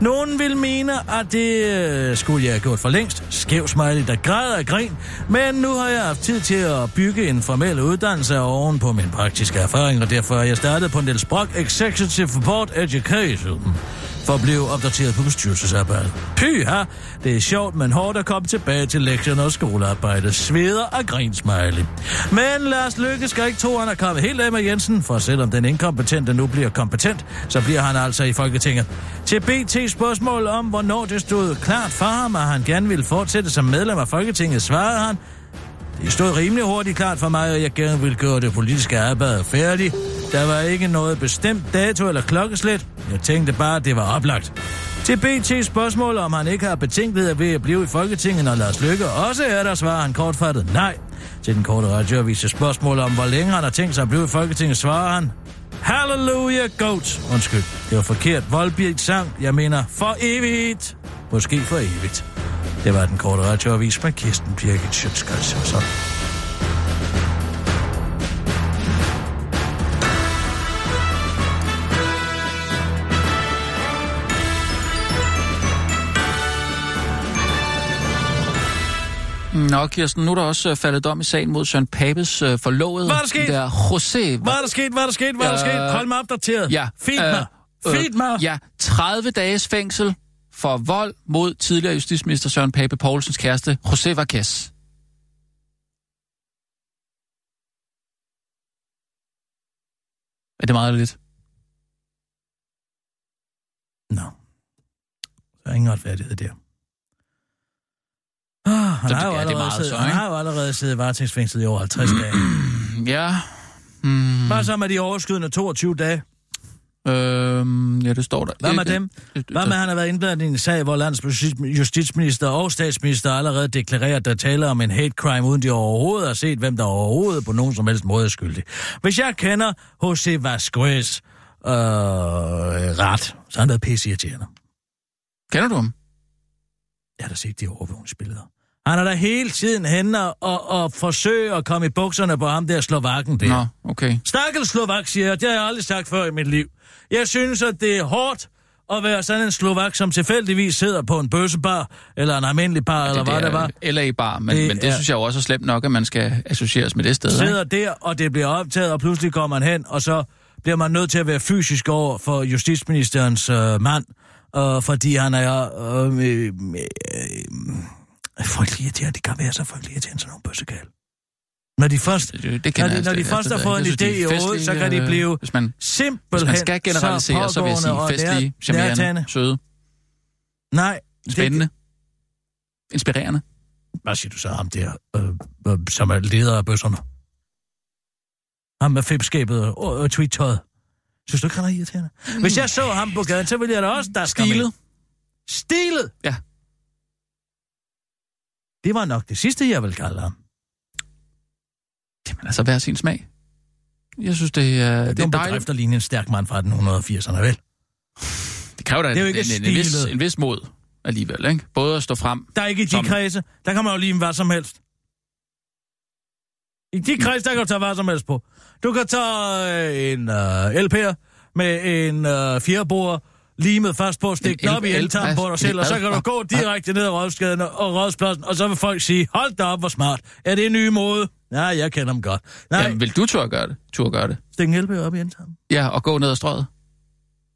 Nogen vil mene, at det øh, skulle jeg have gjort for længst. Skæv smiley, der græder af grin. Men nu har jeg haft tid til at bygge en formel uddannelse oven på min praktiske erfaring, og derfor har jeg startet på en del sprog Executive Board Education for at blive opdateret på bestyrelsesarbejde. Pyha, det er sjovt, men hårdt at komme tilbage til lektioner og skolearbejde. Sveder og grinsmiley. Men Lars Lykke skal ikke tro, at han er kommet helt af med Jensen, for selvom den inkompetente nu bliver kompetent, så bliver han altså i Folketinget. Til BT spørgsmål om, hvornår det stod klart for ham, at han gerne ville fortsætte som medlem af Folketinget, svarede han, det stod rimelig hurtigt klart for mig, at jeg gerne ville gøre det politiske arbejde færdigt. Der var ikke noget bestemt dato eller klokkeslæt. Jeg tænkte bare, at det var oplagt. Til BT spørgsmål, om han ikke har betænkeligheder ved at blive i Folketinget, når Lars Lykke også er der, svarer han kortfattet nej. Til den korte radioavise spørgsmål om, hvor længe han har tænkt sig at blive i Folketinget, svarer han Hallelujah, goat. Undskyld, det var forkert. Voldbjerg sang. Jeg mener for evigt. Måske for evigt. Det var den korte radioavis med Kirsten Birgit Schøtzgrads og sådan. Nå, Kirsten, nu er der også øh, faldet dom i sagen mod Søren Papes øh, forlovede. Hvad er der sket? Der José. Hvad er der sket? Hvad er der sket? Hvad er der sket? Hold mig opdateret. Ja. Feed mig. Feed mig. Ja, 30 dages fængsel for vold mod tidligere justitsminister Søren Pape Poulsens kæreste, José Vargas. Er det meget eller lidt? Nå. Der er ingen retfærdighed der. Han, har jo er allerede meget så, han har jo allerede siddet varetægtsfængslet i over 50 dage. [clears throat] Ja. Mm, Hvad så med de overskydende 22 dage? øhm, ja, det står der. Hvad med dem? Hvad med, han har været indblandet i en sag, hvor landets justi- justitsminister og statsminister allerede deklarerer, at der taler om en hate crime, uden de overhovedet har set, hvem der overhovedet på nogen som helst måde er skyldig. Hvis jeg kender José Vasquez øh, ret, så har han været pisse. Kender du ham? Jeg har da set de overvågningsbilleder. Han er der hele tiden henne og, og, forsøger at komme i bukserne på ham der slovakken der. Nå, okay. Stakkels Slovak, siger jeg. Det har jeg aldrig sagt før i mit liv. Jeg synes, at det er hårdt at være sådan en slovak, som tilfældigvis sidder på en bøssebar, eller en almindelig bar, eller hvad det var. LA-bar, men Det men det er- synes jeg jo også er slemt nok, at man skal associeres med det sted. Ikke? sidder der, og det bliver optaget, og pludselig kommer man hen, og så bliver man nødt til at være fysisk over for justitsministerens øh, mand, øh, fordi han er øh, øh, øh, frygtelig irriterende. Det kan være så frygtelig irriterende, sådan nogle bøssekal. Når de først, Det, det når de, når de slet- først har fået en idé i er hovedet, så kan de festlige, blive øh, Hvis man, simpelthen hvis man skal generalisere, så, vil jeg sige festlige, charmerende, søde, Nej, spændende, inspirerende. Det, hvad siger du så ham der, øh, øh, som er leder af bøsserne? Ham med fipskabet og, og tweet-tøjet. Synes du ikke, han er irriterende? Hvis jeg så ham på gaden, så ville jeg da også ind. Stilet. Stilet? Ja. Det var nok det sidste, jeg vil kalde ham. Jamen altså, hver sin smag. Jeg synes, det er, Det det er en dejligt. bedrift, der ligner en stærk mand fra 1880'erne, vel? Det kræver da Det er en, ikke en, en, vis, stilet. en vis mod alligevel, ikke? Både at stå frem. Der er ikke i de Som- kredse. Der kan man jo lige hvad som helst. I de kredse, der kan du tage hvad som helst på. Du kan tage øh, en øh, LP'er med en øh, fjerbord limet fast på, stik den En op i eltarmen på dig selv, og så kan du gå direkte ned ad rådsgaden og rådspladsen, og så vil folk sige, hold da op, hvor smart. Er det en ny måde? Nej, jeg kender dem godt. Nej, Jamen, vil du turde gøre det? Turde gøre det? stik en LP'er op i eltarmen. Ja, og gå ned ad strøget.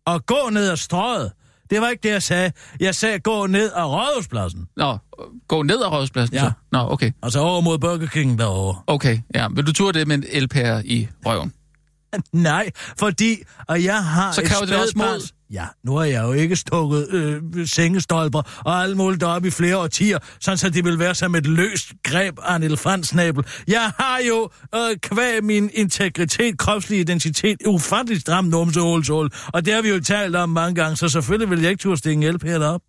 Og gå ned ad strøget. Det var ikke det, jeg sagde. Jeg sagde, gå ned ad rådhuspladsen. Nå, gå ned ad rådspladsen Ja. så? Nå, okay. Altså over mod Burger King derovre. Okay, ja. Vil du turde det med en LPR i røven? [laughs] Nej, fordi og jeg har Så kræver det også mod. Ja, nu har jeg jo ikke stukket øh, sengestolper og alt muligt op i flere årtier, sådan så det vil være som et løst greb af en elefantsnabel. Jeg har jo øh, kvæg min integritet, kropslig identitet, ufattelig stram numsehulshul, og det har vi jo talt om mange gange, så selvfølgelig vil jeg ikke turde stikke en LP op.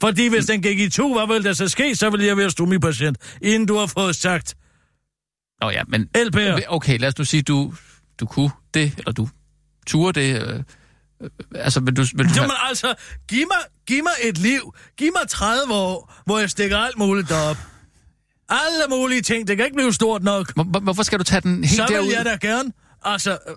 Fordi hvis den gik i to, hvad vil der så ske? Så vil jeg være stomipatient, inden du har fået sagt Nå ja, men... LP'er. Okay, lad os nu sige, du, du kunne det, eller du turde det. Øh, altså, vil du... Vil du Jamen altså, giv mig, giv mig et liv. Giv mig 30 år, hvor jeg stikker alt muligt op. Alle mulige ting. Det kan ikke blive stort nok. hvor, hvor- hvorfor skal du tage den helt Så derud? vil jeg da gerne. Altså, øh,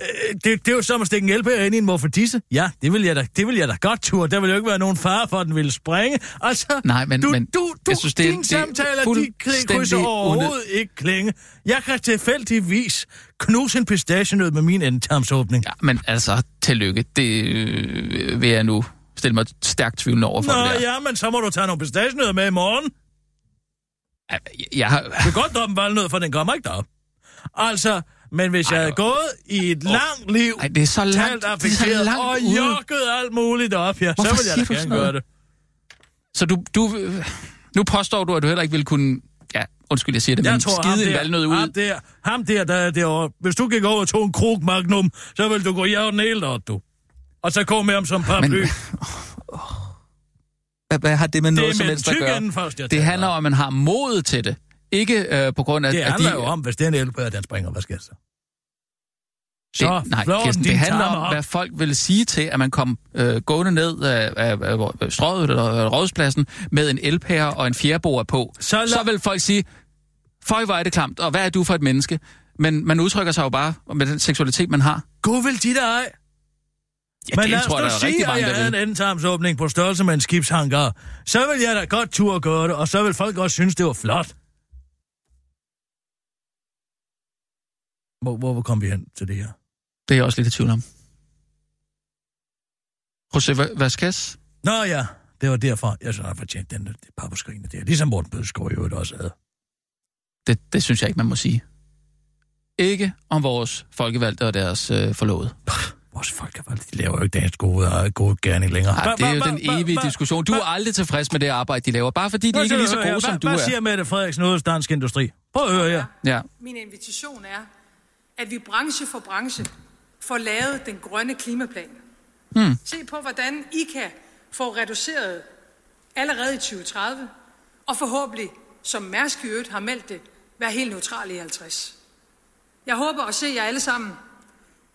øh, det, det er jo som at stikke en LP'er ind i en morfadisse. Ja, det vil jeg da, det vil jeg da godt turde. Der vil jo ikke være nogen fare for, at den ville springe. Altså, Nej, men- du, men du, du, jeg synes, det dine det er samtaler, de krydser overhovedet ikke klinge. Jeg kan tilfældigvis knuse en pistachienød med min endtarmsåbning. Ja, men altså, tillykke. Det øh, vil jeg nu stille mig stærkt tvivlende over for Nå det der. ja, men så må du tage nogle pistachienødder med i morgen. Jeg, jeg har... Du kan godt droppe en valnød, for den kommer ikke derop. Altså, men hvis jeg havde gået i et langt liv, Ej, det er så langt, talt det er affekteret langt og jokket alt muligt op, ja, så Hvorfor vil jeg da gerne gøre det. Så du, du, øh, nu påstår du, at du heller ikke ville kunne... Ja, undskyld, jeg siger det, Jeg men tror, skide en valnød ud. ham der, ham der, der er derovre. Hvis du gik over og tog en krog magnum, så vil du gå i hele op, du. Og så gå med ham som paraply. Men- Hvad, hvad har det med det noget som helst at gøre? først, Det handler om, at man har mod til det. Ikke øh, på grund af, Det at handler de... jo om, hvis den LP'er, den springer, hvad sker så? Så det, nej, Kirsten, det handler om, op. hvad folk vil sige til, at man kom øh, gående ned af, af, af, strøget eller rådspladsen med en elpære og en fjerbord på. Så lad- så vil folk sige, føj, hvor er det klamt, og hvad er du for et menneske? Men man udtrykker sig jo bare med den seksualitet, man har. God vil de der ej. Ja, Men det lad os nu er sige, at jeg havde en endetarmsåbning på størrelse med en skibshangar. Så vil jeg da godt turde gøre det, og så vil folk også synes, det var flot. Hvor, hvor kom vi hen til det her? Det er jeg også lidt i tvivl om. José Va- Vasquez? Nå ja, det var derfor, jeg så har fortjent den det papperskrine der. Ligesom Morten Bødskov i øvrigt også havde. Det, det synes jeg ikke, man må sige. Ikke om vores folkevalgte og deres øh, forlovede. Vores folkevalgte, de laver jo ikke dagens gode, gode gerning længere. Ej, det er jo den evige diskussion. Du er aldrig tilfreds med det arbejde, de laver, bare fordi de ikke er lige så gode, som du Hvad er. siger Mette Frederiksen hos Dansk Industri? Prøv at høre her. Ja. Min invitation er, at vi branche for branche får lavet den grønne klimaplan. Hmm. Se på, hvordan I kan få reduceret allerede i 2030, og forhåbentlig, som Mærsk i øvrigt har meldt det, være helt neutrale i 50. Jeg håber at se jer alle sammen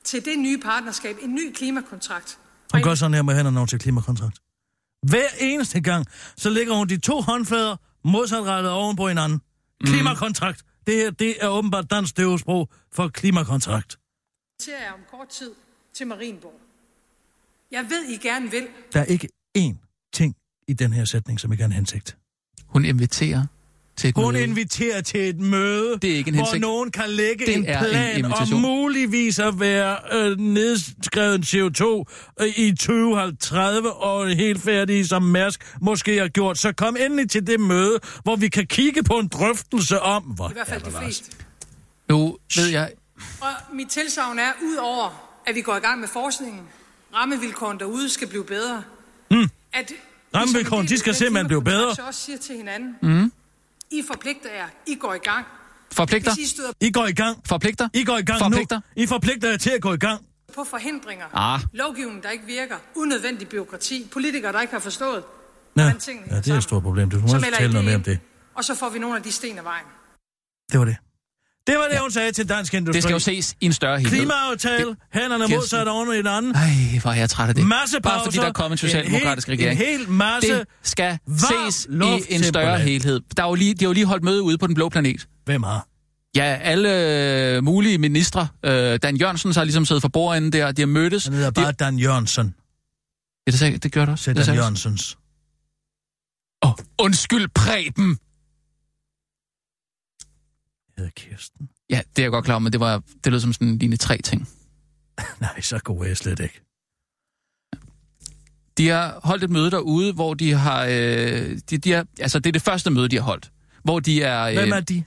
til det nye partnerskab, en ny klimakontrakt. Hun gør sådan her med hænderne over til klimakontrakt. Hver eneste gang, så lægger hun de to håndflader modsatrettet oven på hinanden. Klimakontrakt. Det her, det er åbenbart dansk døvesprog for klimakontrakt. Inviterer jeg om kort tid til Marienborg. Jeg ved, I gerne vil. Der er ikke én ting i den her sætning, som ikke er en hensigt. Hun inviterer til et Hun møde. inviterer til et møde, Det er ikke en hvor hensigt. nogen kan lægge Det en en plan om invitation. muligvis at være øh, nedskrevet CO2 øh, i 2030 og helt færdige som Mærsk måske har gjort. Så kom endelig til det møde, hvor vi kan kigge på en drøftelse om, hvor I hvert fald de fleste. Nu ved jeg... Og mit tilsavn er, ud over at vi går i gang med forskningen, rammevilkårene derude skal blive bedre. Mm. At vi Rammevilkårene, de skal simpelthen blive bedre. Så også siger til hinanden, mm. I forpligter jer, I går i gang. Forpligter? I støder I går i gang. Forpligter? I går i gang Forpligter? nu. I forpligter jer til at gå i gang. på forhindringer, Ah. lovgivning, der ikke virker, unødvendig byråkrati, politikere, der ikke har forstået, Ja, hvordan tingene ja det er et stort problem. Du må så også tale noget det mere om det. og så får vi nogle af de sten af vejen. Det var det. Det var det, ja. hun sagde til Dansk Industri. Det skal jo ses i en større helhed. Klimaaftale, Det- hænderne Kirsten. modsat oven i den anden. Ej, hvor er jeg træt af det. Masse Bare fordi der er kommet en socialdemokratisk en hel, regering. En hel masse... Det skal ses i en større helhed. Der er jo lige, de har jo lige holdt møde ude på den blå planet. Hvem har? Ja, alle øh, mulige ministre. Øh, Dan Jørgensen har ligesom siddet for bordenden der, de har mødtes. Han hedder De- bare Dan Jørgensen. Ja, det, sagde, det gør det også. Det Dan Jørgensens. Åh, undskyld, Preben! Hedder Kirsten. Ja, det er jeg godt klar over, men det, var, det lød som sådan en tre ting. [laughs] Nej, så god er jeg slet ikke. De har holdt et møde derude, hvor de har... Øh, de, de har altså, det er det første møde, de har holdt. Hvor de er... Øh, Hvem er de?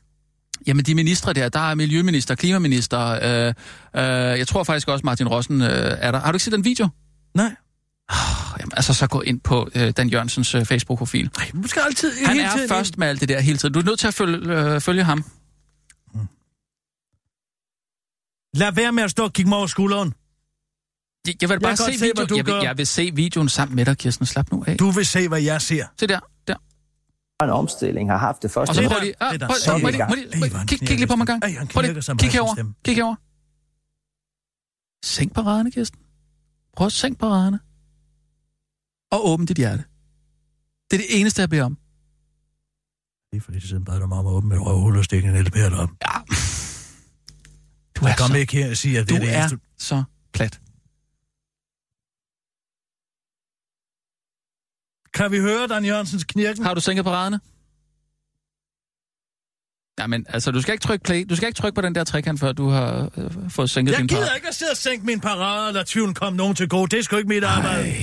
Jamen, de ministre der, der er miljøminister, klimaminister, øh, øh, jeg tror faktisk også, Martin Rossen øh, er der. Har du ikke set den video? Nej. Jamen, altså, så gå ind på øh, Dan Jørgensens øh, Facebook-profil. Nej, du skal altid... Han hele er tiden- først med alt det der hele tiden. Du er nødt til at følge, øh, følge ham. Lad være med at stå og kigge mig over skulderen. Jeg, jeg vil bare kan se, se, video. hvad du jeg, vil, jeg vil se videoen sammen med dig, Kirsten. Slap nu af. Du vil se, hvad jeg ser. Se der, der. en omstilling har haft det første Og så prøv lige... Ah, der- prøv, han kig, kig lige på mig en gang. Prøv lige, kig herover. Kig herover. Sænk paraderne, Kirsten. Prøv at sænk paraderne. Og åbn dit hjerte. Det er det eneste, jeg beder om. Det er fordi, det siden bad du mig om at åbne mit røvhul og stikke en elpære op. Ja. Du er, Jeg kom så, ikke her og sige, at du det er det er så plat. Kan vi høre Dan Jørgensens knirken? Har du sænket paraderne? Jamen, altså, du skal ikke trykke play. Du skal ikke trykke på den der trekant, før du har øh, fået sænket Jeg din gider parade. ikke at sidde og sænke min parade, og lade tvivlen komme nogen til gode. Det er sgu ikke mit arbejde.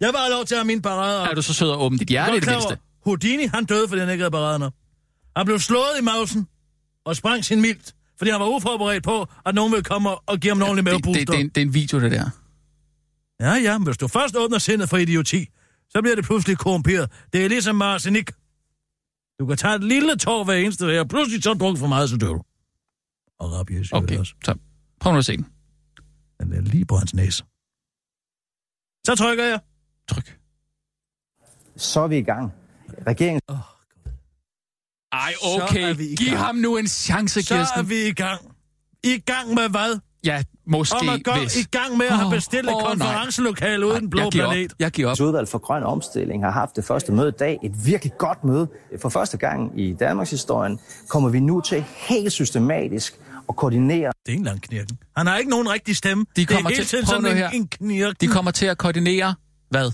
Jeg var lov til at have min parade. Er du så sød at åbne dit hjerte i det mindste? Houdini, han døde, fordi han ikke havde paraden op. Han blev slået i mausen og sprang sin mildt, fordi han var uforberedt på, at nogen ville komme og give ham en ordentlig Det, det, mavepuster. det, er en- det er en video, det der. Ja, ja, men hvis du først åbner sindet for idioti, så bliver det pludselig korrumperet. Det er ligesom arsenik. Du kan tage et lille tår hver eneste dag, og pludselig så druk for meget, så dør du. Og rabies Okay, også. så prøv nu at se den. Den er lige på hans næse. Så trykker jeg. Tryk. Så er vi i gang. Regeringen Ej, Så okay. er vi i Giv gang. ham nu en chance, Så er Kirsten. vi i gang. I gang med hvad? Ja, måske Om at gå hvis. i gang med at have bestilt et nej. konferencelokale uden den blå jeg giver planet. Op. Jeg giver op. udvalg for grøn omstilling har haft det første møde i dag. Et virkelig godt møde. For første gang i Danmarks historien kommer vi nu til helt systematisk at koordinere Det er ikke engang knirken. Han har ikke nogen rigtig stemme. De kommer det er hele til- tiden sådan en, her. en knirken. De kommer til at koordinere hvad?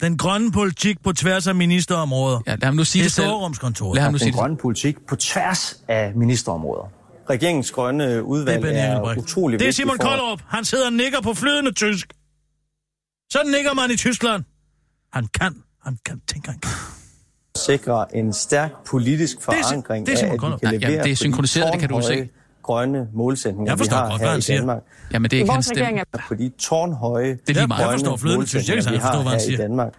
Den grønne politik på tværs af ministerområder. Ja, lad ham nu sige det er det selv. Lad ham nu sige den det. grønne politik på tværs af ministerområder. Regeringens grønne Det udvalg er Benny er, Engelbrecht. utrolig Det er Simon for- Koldrup. Han sidder og nikker på flydende tysk. Sådan nikker man i Tyskland. Han kan. Han kan. Tænk, han kan. sikre en stærk politisk er- forankring det er Simon af, at vi kan Nej, jamen, levere det er synkroniseret, det kan du se. Grønne målsætninger, Jeg forstår vi har godt, her han i siger. Danmark. Jamen, det er ikke hans stemme. På de tårnhøje Det er lige Jeg meget. forstår. Jeg kan målsætninger, sagtens vi forstå, har hvad han her i siger. Danmark.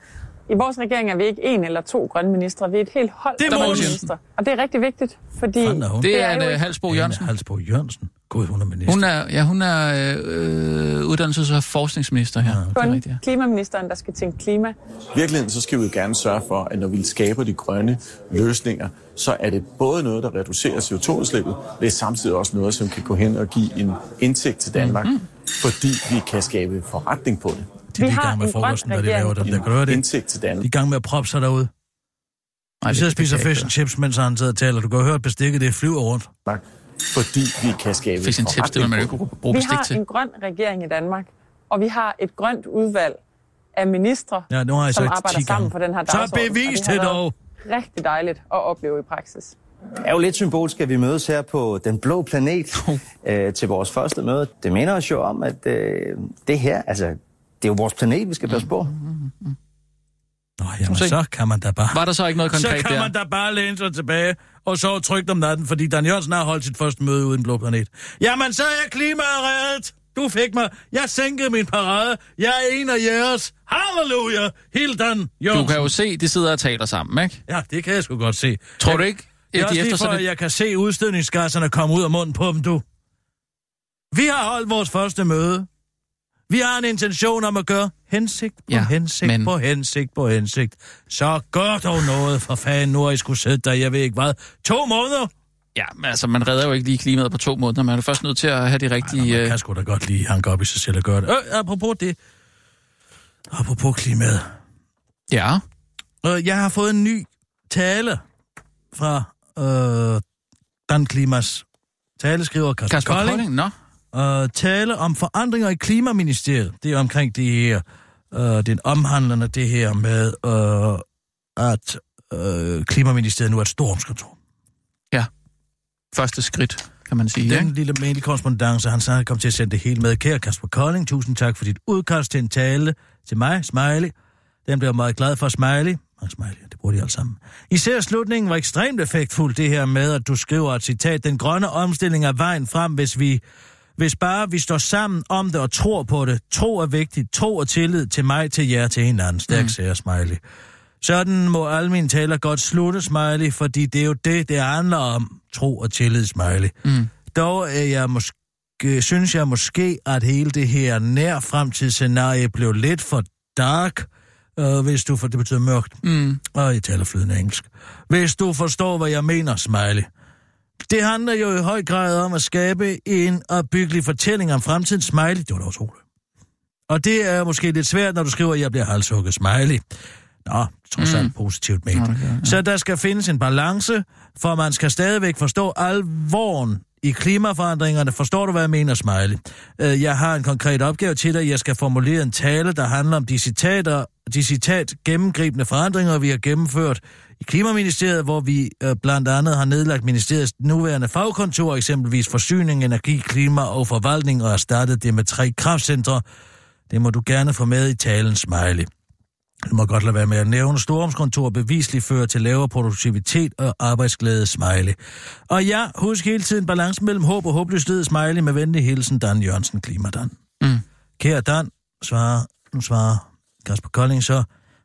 I vores regering er vi ikke en eller to grønne ministre, vi er et helt hold Det er af grønne ministre. Og det er rigtig vigtigt, fordi er hun? Det er jo en ikke- uh, Halsbo Jørgensen. Ane Halsbo Jørgensen. Gud, hun er minister. Hun er, ja, hun er øh, uddannelses- og forskningsminister her. Er kun rigtigt, ja. klimaministeren, der skal tænke klima. I virkeligheden så skal vi jo gerne sørge for, at når vi skaber de grønne løsninger, så er det både noget, der reducerer CO2-udslippet, det er samtidig også noget, som kan gå hen og give en indtægt til Danmark, mm-hmm. fordi vi kan skabe forretning på det. De er Vi i har gang med frokosten, når de laver den. Der kan du høre det? Indtægt til De er Danmark. i gang med at proppe sig derude. Nej, Vi sidder og spiser fish and chips, mens han sidder og taler. Du kan høre, at bestikket det flyver rundt. Fordi vi kan skabe Fish and chips, det vil man jo bruge- bruge Vi bestik har til. en grøn regering i Danmark, Og vi har et grønt udvalg af ministre, Ja, nu har jeg som arbejder 10 sammen gange. på den her Så dagsorden. bevis og det det dog. rigtig dejligt at opleve i praksis. Det er jo lidt symbolsk, at vi mødes her på den blå planet [laughs] øh, til vores første møde. Det minder os jo om, at øh, det her, altså, det er jo vores planet, vi skal passe på. Nå, jamen, så kan man da bare... Var der så ikke noget Så konkret kan der? man da bare læne sig tilbage og sove trygt om natten, fordi Dan Jørgensen har holdt sit første møde uden blå planet. Jamen, så er klimaet reddet. Du fik mig. Jeg sænkede min parade. Jeg er en af jeres. Halleluja. Hildan Jørgensen. Du kan jo se, de sidder og taler sammen, ikke? Ja, det kan jeg sgu godt se. Tror jeg, du ikke, Det er at også lige for, sådan at jeg kan se udstødningsgasserne komme ud af munden på dem, du. Vi har holdt vores første møde. Vi har en intention om at gøre hensigt på Ja, hensigt men- på hensigt på hensigt. Så gør dog noget for fanden, nu har I skulle sidde der, jeg ved ikke hvad. To måneder? Ja, men altså, man redder jo ikke lige klimaet på to måneder. Man er først nødt til at have de rigtige... Man øh, kan sgu da godt lige hanke op i sig selv og gøre det. Øh, apropos det. Apropos klimaet. Ja, Øh, jeg har fået en ny tale fra øh, Dan Klimas taleskriver Kasper, Kasper Kolding. Kolding, nå. Og tale om forandringer i Klimaministeriet. Det er omkring det her, øh, den omhandlende det her med, øh, at øh, Klimaministeriet nu er et stormskontor. Første skridt, kan man sige. Den Ikke? lille mail korrespondence, han så kom til at sende det hele med. Kære Kasper Kolding, tusind tak for dit udkast til en tale til mig, Smiley. Den blev jeg meget glad for, Smiley. Og Smiley, det bruger de alle sammen. Især slutningen var ekstremt effektfuld, det her med, at du skriver et citat, den grønne omstilling er vejen frem, hvis vi hvis bare vi står sammen om det og tror på det. Tro er vigtigt. Tro og tillid til mig, til jer, til hinanden. Stærk mm. siger Smiley. Sådan må alle mine taler godt slutte, Smiley, fordi det er jo det, det handler om. Tro og tillid, Smiley. Mm. Dog er jeg måske, synes jeg måske, at hele det her nær fremtidsscenarie blev lidt for dark, øh, hvis du for det betyder mørkt. Mm. Og jeg taler flydende engelsk. Hvis du forstår, hvad jeg mener, Smiley. Det handler jo i høj grad om at skabe en opbyggelig fortælling om fremtidens Smiley. Det var da utroligt. Og det er måske lidt svært, når du skriver, at jeg bliver halshugget Smiley. Nå, trods alt mm. positivt ment. Okay, ja. Så der skal findes en balance, for man skal stadigvæk forstå alvoren i klimaforandringerne. Forstår du, hvad jeg mener, Smiley? Øh, Jeg har en konkret opgave til dig. Jeg skal formulere en tale, der handler om de citater, de citat gennemgribende forandringer, vi har gennemført i Klimaministeriet, hvor vi øh, blandt andet har nedlagt ministeriets nuværende fagkontor, eksempelvis forsyning, energi, klima og forvaltning, og erstattet det med tre kraftcentre. Det må du gerne få med i talen, Smiley. Du må godt lade være med at nævne. Storumskontor bevisligt fører til lavere produktivitet og arbejdsglæde, smiley. Og ja, husk hele tiden balancen mellem håb og håbløshed, smiley med venlig hilsen, Dan Jørgensen, Klimadan. Mm. Kære Dan, svarer, nu svarer Kasper Kolding så.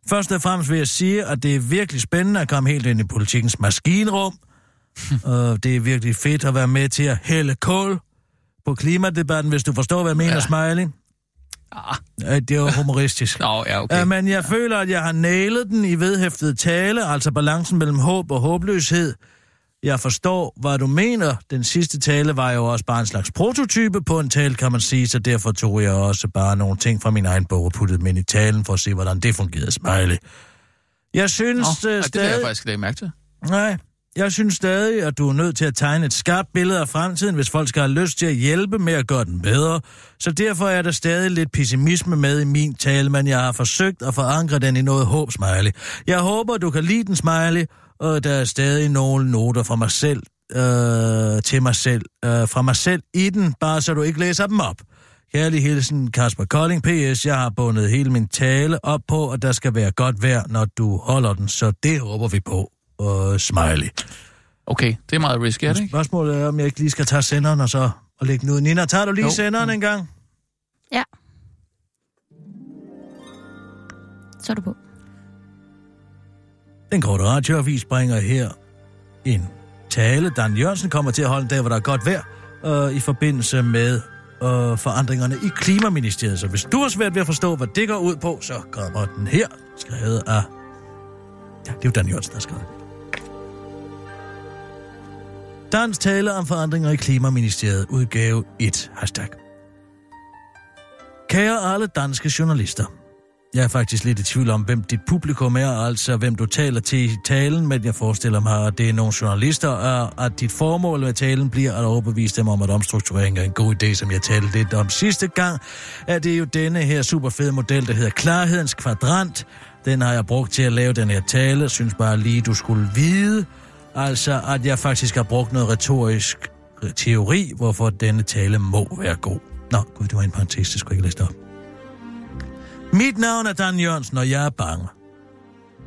Først og fremmest vil jeg sige, at det er virkelig spændende at komme helt ind i politikens maskinrum. [laughs] og det er virkelig fedt at være med til at hælde kål på klimadebatten, hvis du forstår, hvad jeg mener, Ja. smiley. Ah. Ja, Det er jo humoristisk. [laughs] Nå, ja, okay. Ja, men jeg føler, at jeg har nailet den i vedhæftet tale, altså balancen mellem håb og håbløshed. Jeg forstår, hvad du mener. Den sidste tale var jo også bare en slags prototype på en tale, kan man sige, så derfor tog jeg også bare nogle ting fra min egen bog og puttede dem ind i talen for at se, hvordan det fungerede, Smiley. Jeg synes Nå, øh, ja, det jeg stadig... faktisk ikke mærke til. Nej, jeg synes stadig, at du er nødt til at tegne et skarpt billede af fremtiden, hvis folk skal have lyst til at hjælpe med at gøre den bedre. Så derfor er der stadig lidt pessimisme med i min tale, men jeg har forsøgt at forankre den i noget håb, Smiley. Jeg håber, du kan lide den, Smiley, og der er stadig nogle noter fra mig selv øh, til mig selv, øh, fra mig selv i den, bare så du ikke læser dem op. Kærlig hilsen, Kasper Kolding. P.S. Jeg har bundet hele min tale op på, at der skal være godt vejr, når du holder den, så det håber vi på. Og smiley. Okay, det er meget risky, er det ikke? Spørgsmålet er, om jeg ikke lige skal tage senderen og så og lægge den ud. Nina, tager du lige Jo. senderen en gang? Ja. Så er du på. Den korte radioavis bringer her en tale. Dan Jørgensen kommer til at holde en dag, hvor der er godt vejr, øh, i forbindelse med øh, forandringerne i Klimaministeriet. Så hvis du har svært ved at forstå, hvad det går ud på, så kommer den her, skrevet af... Ja, det er jo Dan Jørgensen, der har skrevet. Dans tale om forandringer i Klimaministeriet, udgave 1, hashtag. Kære alle danske journalister. Jeg er faktisk lidt i tvivl om, hvem dit publikum er, altså hvem du taler til i talen, men jeg forestiller mig, at det er nogle journalister, og at dit formål med talen bliver at overbevise dem om, at omstrukturering er en god idé, som jeg talte lidt om sidste gang, er det jo denne her super fede model, der hedder Klarhedens Kvadrant. Den har jeg brugt til at lave den her tale, synes bare lige, du skulle vide, altså at jeg faktisk har brugt noget retorisk teori, hvorfor denne tale må være god. Nå, gud, det var en parentes, det skulle jeg ikke læse op. Mit navn er Dan Jørgensen, og jeg er bange.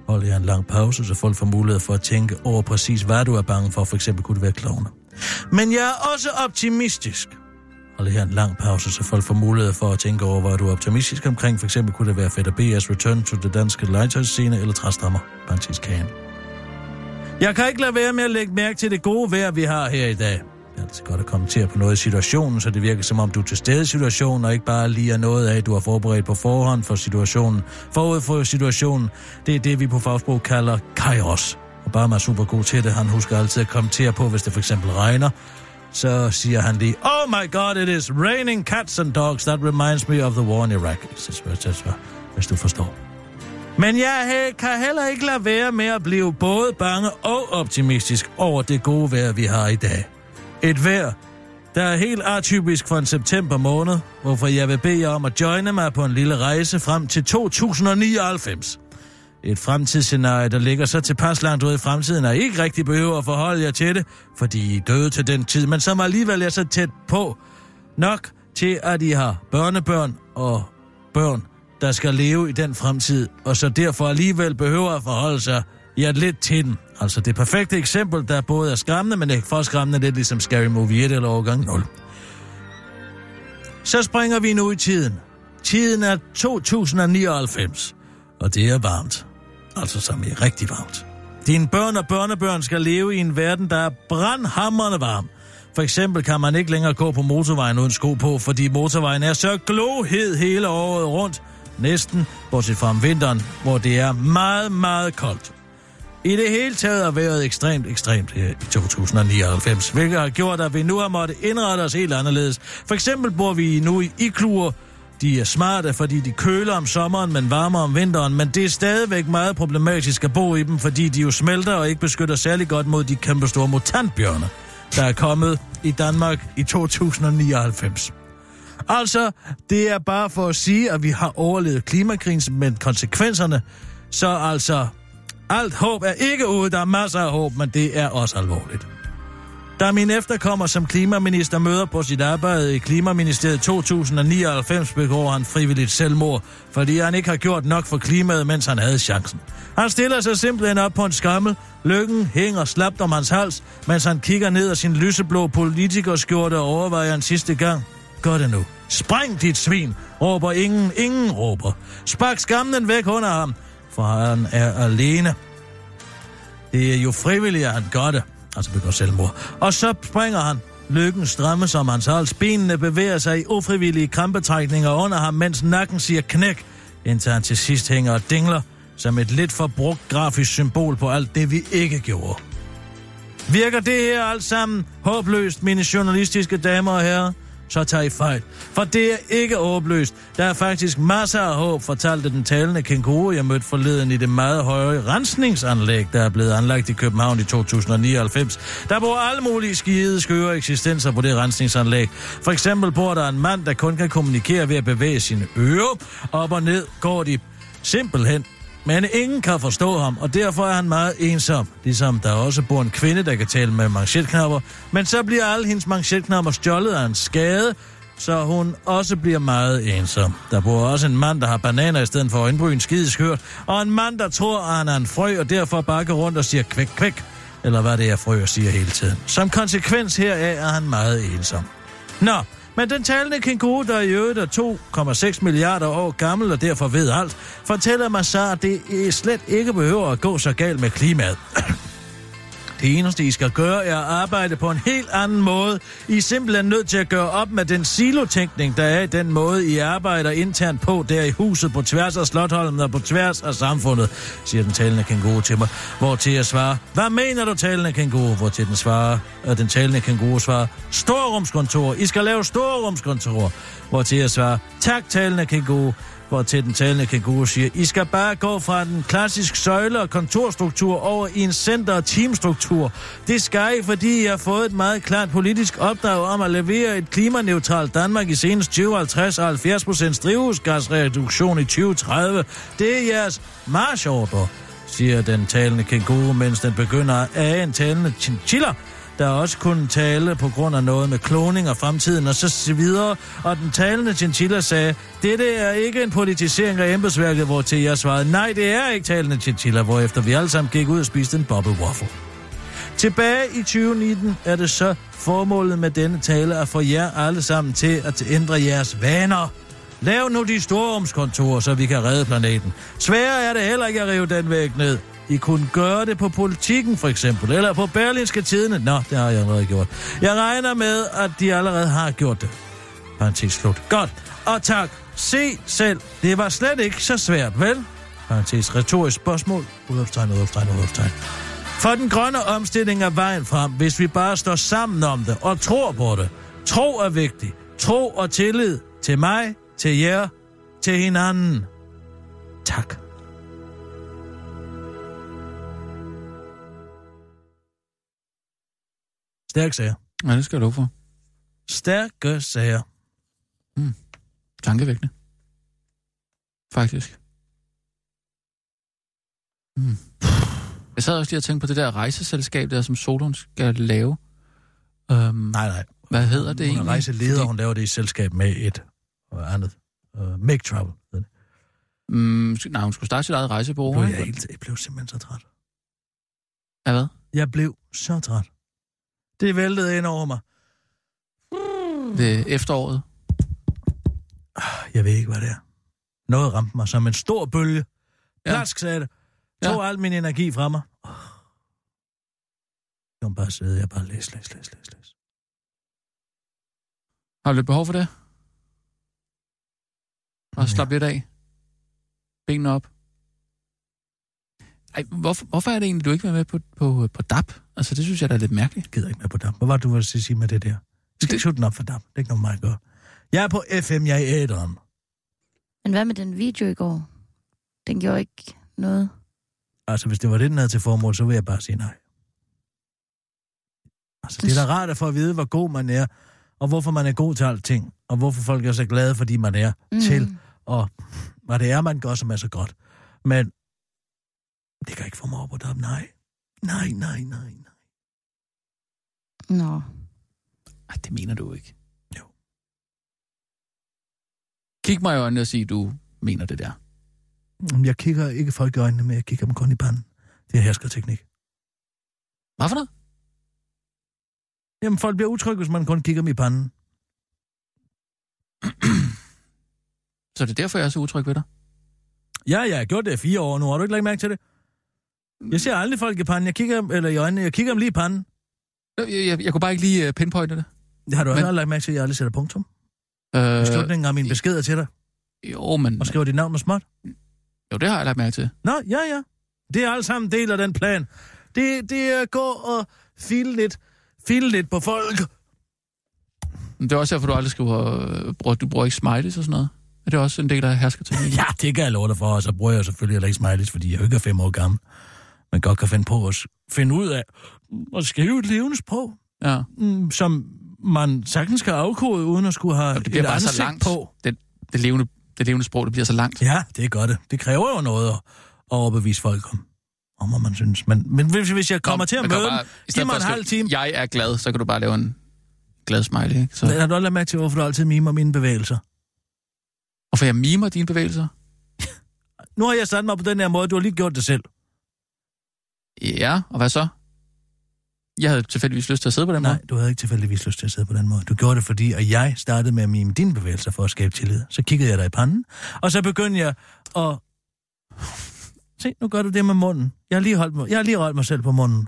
Holder jeg en lang pause, så folk får mulighed for at tænke over præcis, hvad du er bange for. For eksempel kunne det være klovne. Men jeg er også optimistisk. Hold her en lang pause, så folk får mulighed for at tænke over, hvad du er optimistisk omkring. For eksempel kunne det være Fætter B.S. Return to the danske legetøjsscene eller Træstammer, Parenthes Kagen. Jeg kan ikke lade være med at lægge mærke til det gode vejr, vi har her i dag. Det er altid godt at kommentere på noget i situationen, så det virker som om, du er til stede i situationen, og ikke bare lige er noget af, du har forberedt på forhånd for situationen. Forud for situationen, det er det, vi på fagsprog kalder kairos. Og bare er super god til det. Han husker altid at kommentere på, hvis det for eksempel regner. Så siger han lige, Oh my god, it is raining cats and dogs. That reminds me of the war in Iraq. Hvis du forstår. Men jeg kan heller ikke lade være med at blive både bange og optimistisk over det gode vejr, vi har i dag. Et vejr, der er helt atypisk for en september måned, hvorfor jeg vil bede jer om at joine mig på en lille rejse frem til 2099. Et fremtidsscenarie, der ligger så tilpas langt ude i fremtiden, at I ikke rigtig behøver at forholde jer til det, fordi I døde til den tid, men som alligevel er så tæt på nok til, at I har børnebørn og børn, der skal leve i den fremtid, og så derfor alligevel behøver at forholde sig ja, lidt til den. Altså det perfekte eksempel, der både er skræmmende, men ikke for skræmmende, lidt ligesom Scary Movie 1 eller overgang 0. Så springer vi nu i tiden. Tiden er 2099, og det er varmt. Altså som er rigtig varmt. Dine børn og børnebørn skal leve i en verden, der er brandhammerende varm. For eksempel kan man ikke længere gå på motorvejen uden sko på, fordi motorvejen er så glohed hele året rundt. Næsten, bortset fra om vinteren, hvor det er meget, meget koldt. I det hele taget har været ekstremt, ekstremt her i 2099, hvilket har gjort, at vi nu har måttet indrette os helt anderledes. For eksempel bor vi nu i igluer. De er smarte, fordi de køler om sommeren, men varmer om vinteren, men det er stadigvæk meget problematisk at bo i dem, fordi de jo smelter og ikke beskytter særlig godt mod de kæmpe store mutantbjørne, der er kommet i Danmark i 2099. Altså, det er bare for at sige, at vi har overlevet klimakrisen, men konsekvenserne, så altså, alt håb er ikke ude, der er masser af håb, men det er også alvorligt. Da min efterkommer som klimaminister møder på sit arbejde i Klimaministeriet 2099, begår han frivilligt selvmord, fordi han ikke har gjort nok for klimaet, mens han havde chancen. Han stiller sig simpelthen op på en skammel. Lykken hænger slapt om hans hals, mens han kigger ned af sin lyseblå politikerskjorte og overvejer en sidste gang. Gør det nu. Spræng dit svin, råber ingen, ingen råber. Spark skammen væk under ham, for han er alene. Det er jo frivilligt, at han gør det, altså begår selvmord. Og så springer han. Lykken strammes om hans hals. Benene bevæger sig i ufrivillige krampetrækninger under ham, mens nakken siger knæk, indtil han til sidst hænger og dingler som et lidt for brugt grafisk symbol på alt det, vi ikke gjorde. Virker det her alt sammen håbløst, mine journalistiske damer og herrer? Så tager I fejl. For det er ikke overbløst. Der er faktisk masser af håb, fortalte den talende kænguru, jeg mødte forleden i det meget høje rensningsanlæg, der er blevet anlagt i København i 2099. Der bor alle mulige skide, skøre eksistenser på det rensningsanlæg. For eksempel bor der en mand, der kun kan kommunikere ved at bevæge sine ører. Op og ned går de simpelthen men ingen kan forstå ham, og derfor er han meget ensom. Ligesom der også bor en kvinde, der kan tale med manchetknapper, men så bliver alle hendes manchetknapper stjålet af en skade, så hun også bliver meget ensom. Der bor også en mand, der har bananer i stedet for øjenbryn skideskørt, og en mand, der tror, at han er en frø, og derfor bare går rundt og siger kvæk, kvæk, eller hvad det er, frøer siger hele tiden. Som konsekvens heraf er han meget ensom. Nå, men den talende kænguru, der i øvrigt er 2,6 milliarder år gammel og derfor ved alt, fortæller mig så, at det slet ikke behøver at gå så galt med klimaet. [clears throat] Det eneste, I skal gøre, er at arbejde på en helt anden måde. I er simpelthen nødt til at gøre op med den silotænkning, der er i den måde, I arbejder internt på der i huset på tværs af Slotholmen og på tværs af samfundet, siger den talende kænguru til mig. Hvor til jeg svarer, hvad mener du, talende kænguru? Hvor til den svarer, og øh, den talende kænguru svarer, storrumskontor. I skal lave storrumskontor. Hvor til jeg svarer, tak, talende kænguru hvor til den talende kænguru siger, I skal bare gå fra den klassisk søjle- og kontorstruktur over i en center- og teamstruktur. Det skal I, fordi I har fået et meget klart politisk opdrag om at levere et klimaneutralt Danmark i senest 2050 og 70 procents drivhusgasreduktion i 2030. Det er jeres marchordre, siger den talende kænguru, mens den begynder at en talende chinchilla, der også kunne tale på grund af noget med kloning og fremtiden og så videre. Og den talende chinchilla sagde, dette er ikke en politisering af embedsværket, hvor til jeg svarede, nej, det er ikke talende chinchilla, hvor efter vi alle sammen gik ud og spiste en bobble waffle. Tilbage i 2019 er det så formålet med denne tale at få jer alle sammen til at ændre jeres vaner. Lav nu de storrumskontorer, så vi kan redde planeten. Sværere er det heller ikke at rive den væg ned. I kunne gøre det på politikken for eksempel, eller på Berlinske Tidene. Nå, det har jeg allerede gjort. Jeg regner med, at de allerede har gjort det. Parenthes slut. Godt. Og tak. Se selv. Det var slet ikke så svært, vel? Parenthes retorisk spørgsmål. Udopstegn, udopstegn, udopstegn. For den grønne omstilling er vejen frem, hvis vi bare står sammen om det og tror på det. Tro er vigtigt. Tro og tillid til mig, til jer, til hinanden. Tak. Stærk sager. Ja, det skal du for. Stærke sager. Tankevækkende. Faktisk. Mm. Jeg sad også lige og tænkte på det der rejseselskab der, som Solon skal lave. Um, Nej, nej. Hvad hedder det hun egentlig? er rejseleder, hun laver det i selskab med et og andet. Uh, make Travel. Mm, nej, hun skulle starte sit eget rejsebureau. Er jeg, helt, jeg blev simpelthen så træt. Ja, hvad? Jeg blev så træt. Det væltede ind over mig. Det er efteråret. Jeg ved ikke, hvad det er. Noget ramte mig som en stor bølge. Ja. Plask, sagde det. Tog Ja. al min energi fra mig. Jeg må bare sidde, jeg bare læs, læs, læs, læs, læs. Har du lidt behov for det? Og slap lidt af. Benene op. Ej, hvorfor, hvorfor er det egentlig, du ikke vil med på, på, på DAP? Altså, det synes jeg da er lidt mærkeligt. Jeg gider ikke med på DAP. Hvad var det, du ville sige med det der? Skal Det- ikke slutte den op for DAP. Det er ikke noget mig at gøre. Jeg er på FM, jeg er i æderen. Men hvad med den video i går? Den gjorde ikke noget. Altså, hvis det var det, den havde til formål, så vil jeg bare sige nej. Altså, det er da rart at få at vide, hvor god man er, og hvorfor man er god til alting, og hvorfor folk er så glade, fordi man er mm. til, og hvad det er, man gør, som er så godt. Men det kan ikke få mig op på dem. Nej. Nej, nej, nej, nej. Nå. Ej, det mener du ikke. Jo. Kig mig i øjnene og sig, du mener det der. Jeg kigger ikke folk i øjnene, men jeg kigger dem kun i panden. Det er herskerteknik. Hvad for noget? Jamen, folk bliver utrygge, hvis man kun kigger dem i panden. [clears throat] Så det er derfor, jeg er så utryg ved dig? Ja, jeg har gjort det i fire år nu. Har du ikke lagt mærke til det? Jeg ser aldrig folk i panden. Jeg kigger eller i øjnene. Jeg kigger dem lige i panden. Jeg, jeg, jeg kunne bare ikke lige uh, pinpointe det. Har du Men- lagt mærke til, at jeg aldrig sætter punktum. Øh, Øh, slutningen af mine beskeder til dig, jo, men... og skriver dit navn med småt. Jo, det har jeg lagt mærke til. Nå, ja, ja. Det er alt sammen del af den plan. Det, det er at gå og file lidt, file lidt på folk. Men det er også derfor, du aldrig skriver... øh, bruger- Du bruger ikke smileys og sådan noget. Er det også en del af herskerteknikken? Ja, det kan jeg love dig for, og så bruger jeg selvfølgelig heller ikke smileys, fordi jeg jo ikke er fem år gammel. Man godt kan finde på at finde ud af at skrive et levende sprog, Ja. mm, som man sagtens kan afkode, uden at skulle have det bliver et bare så langt. på. Det, det, levende, det levende sprog, det bliver så langt. Ja, det gør det. Det kræver jo noget at, at overbevise folk om, om man synes. Men, men hvis, hvis jeg kommer Nå, til at møde dem, bare- i giv mig en halv time. Jeg er glad, så kan du bare lave en glad smiley, ikke? Så, Men har du lagt mærke til, hvorfor du altid mimer mine bevægelser? og for jeg mimer dine bevægelser? [laughs] Nu har jeg sat mig på den her måde, du har lige gjort det selv. Ja, og hvad så? Jeg havde tilfældigvis lyst til at sidde på den Nej, måde. du havde ikke tilfældigvis lyst til at sidde på den måde. Du gjorde det, fordi at jeg startede med at mime dine bevægelser for at skabe tillid. Så kiggede jeg dig i panden, og så begyndte jeg at... Se, nu gør du det med munden. Jeg har lige, holdt mig, jeg har lige holdt mig selv på munden.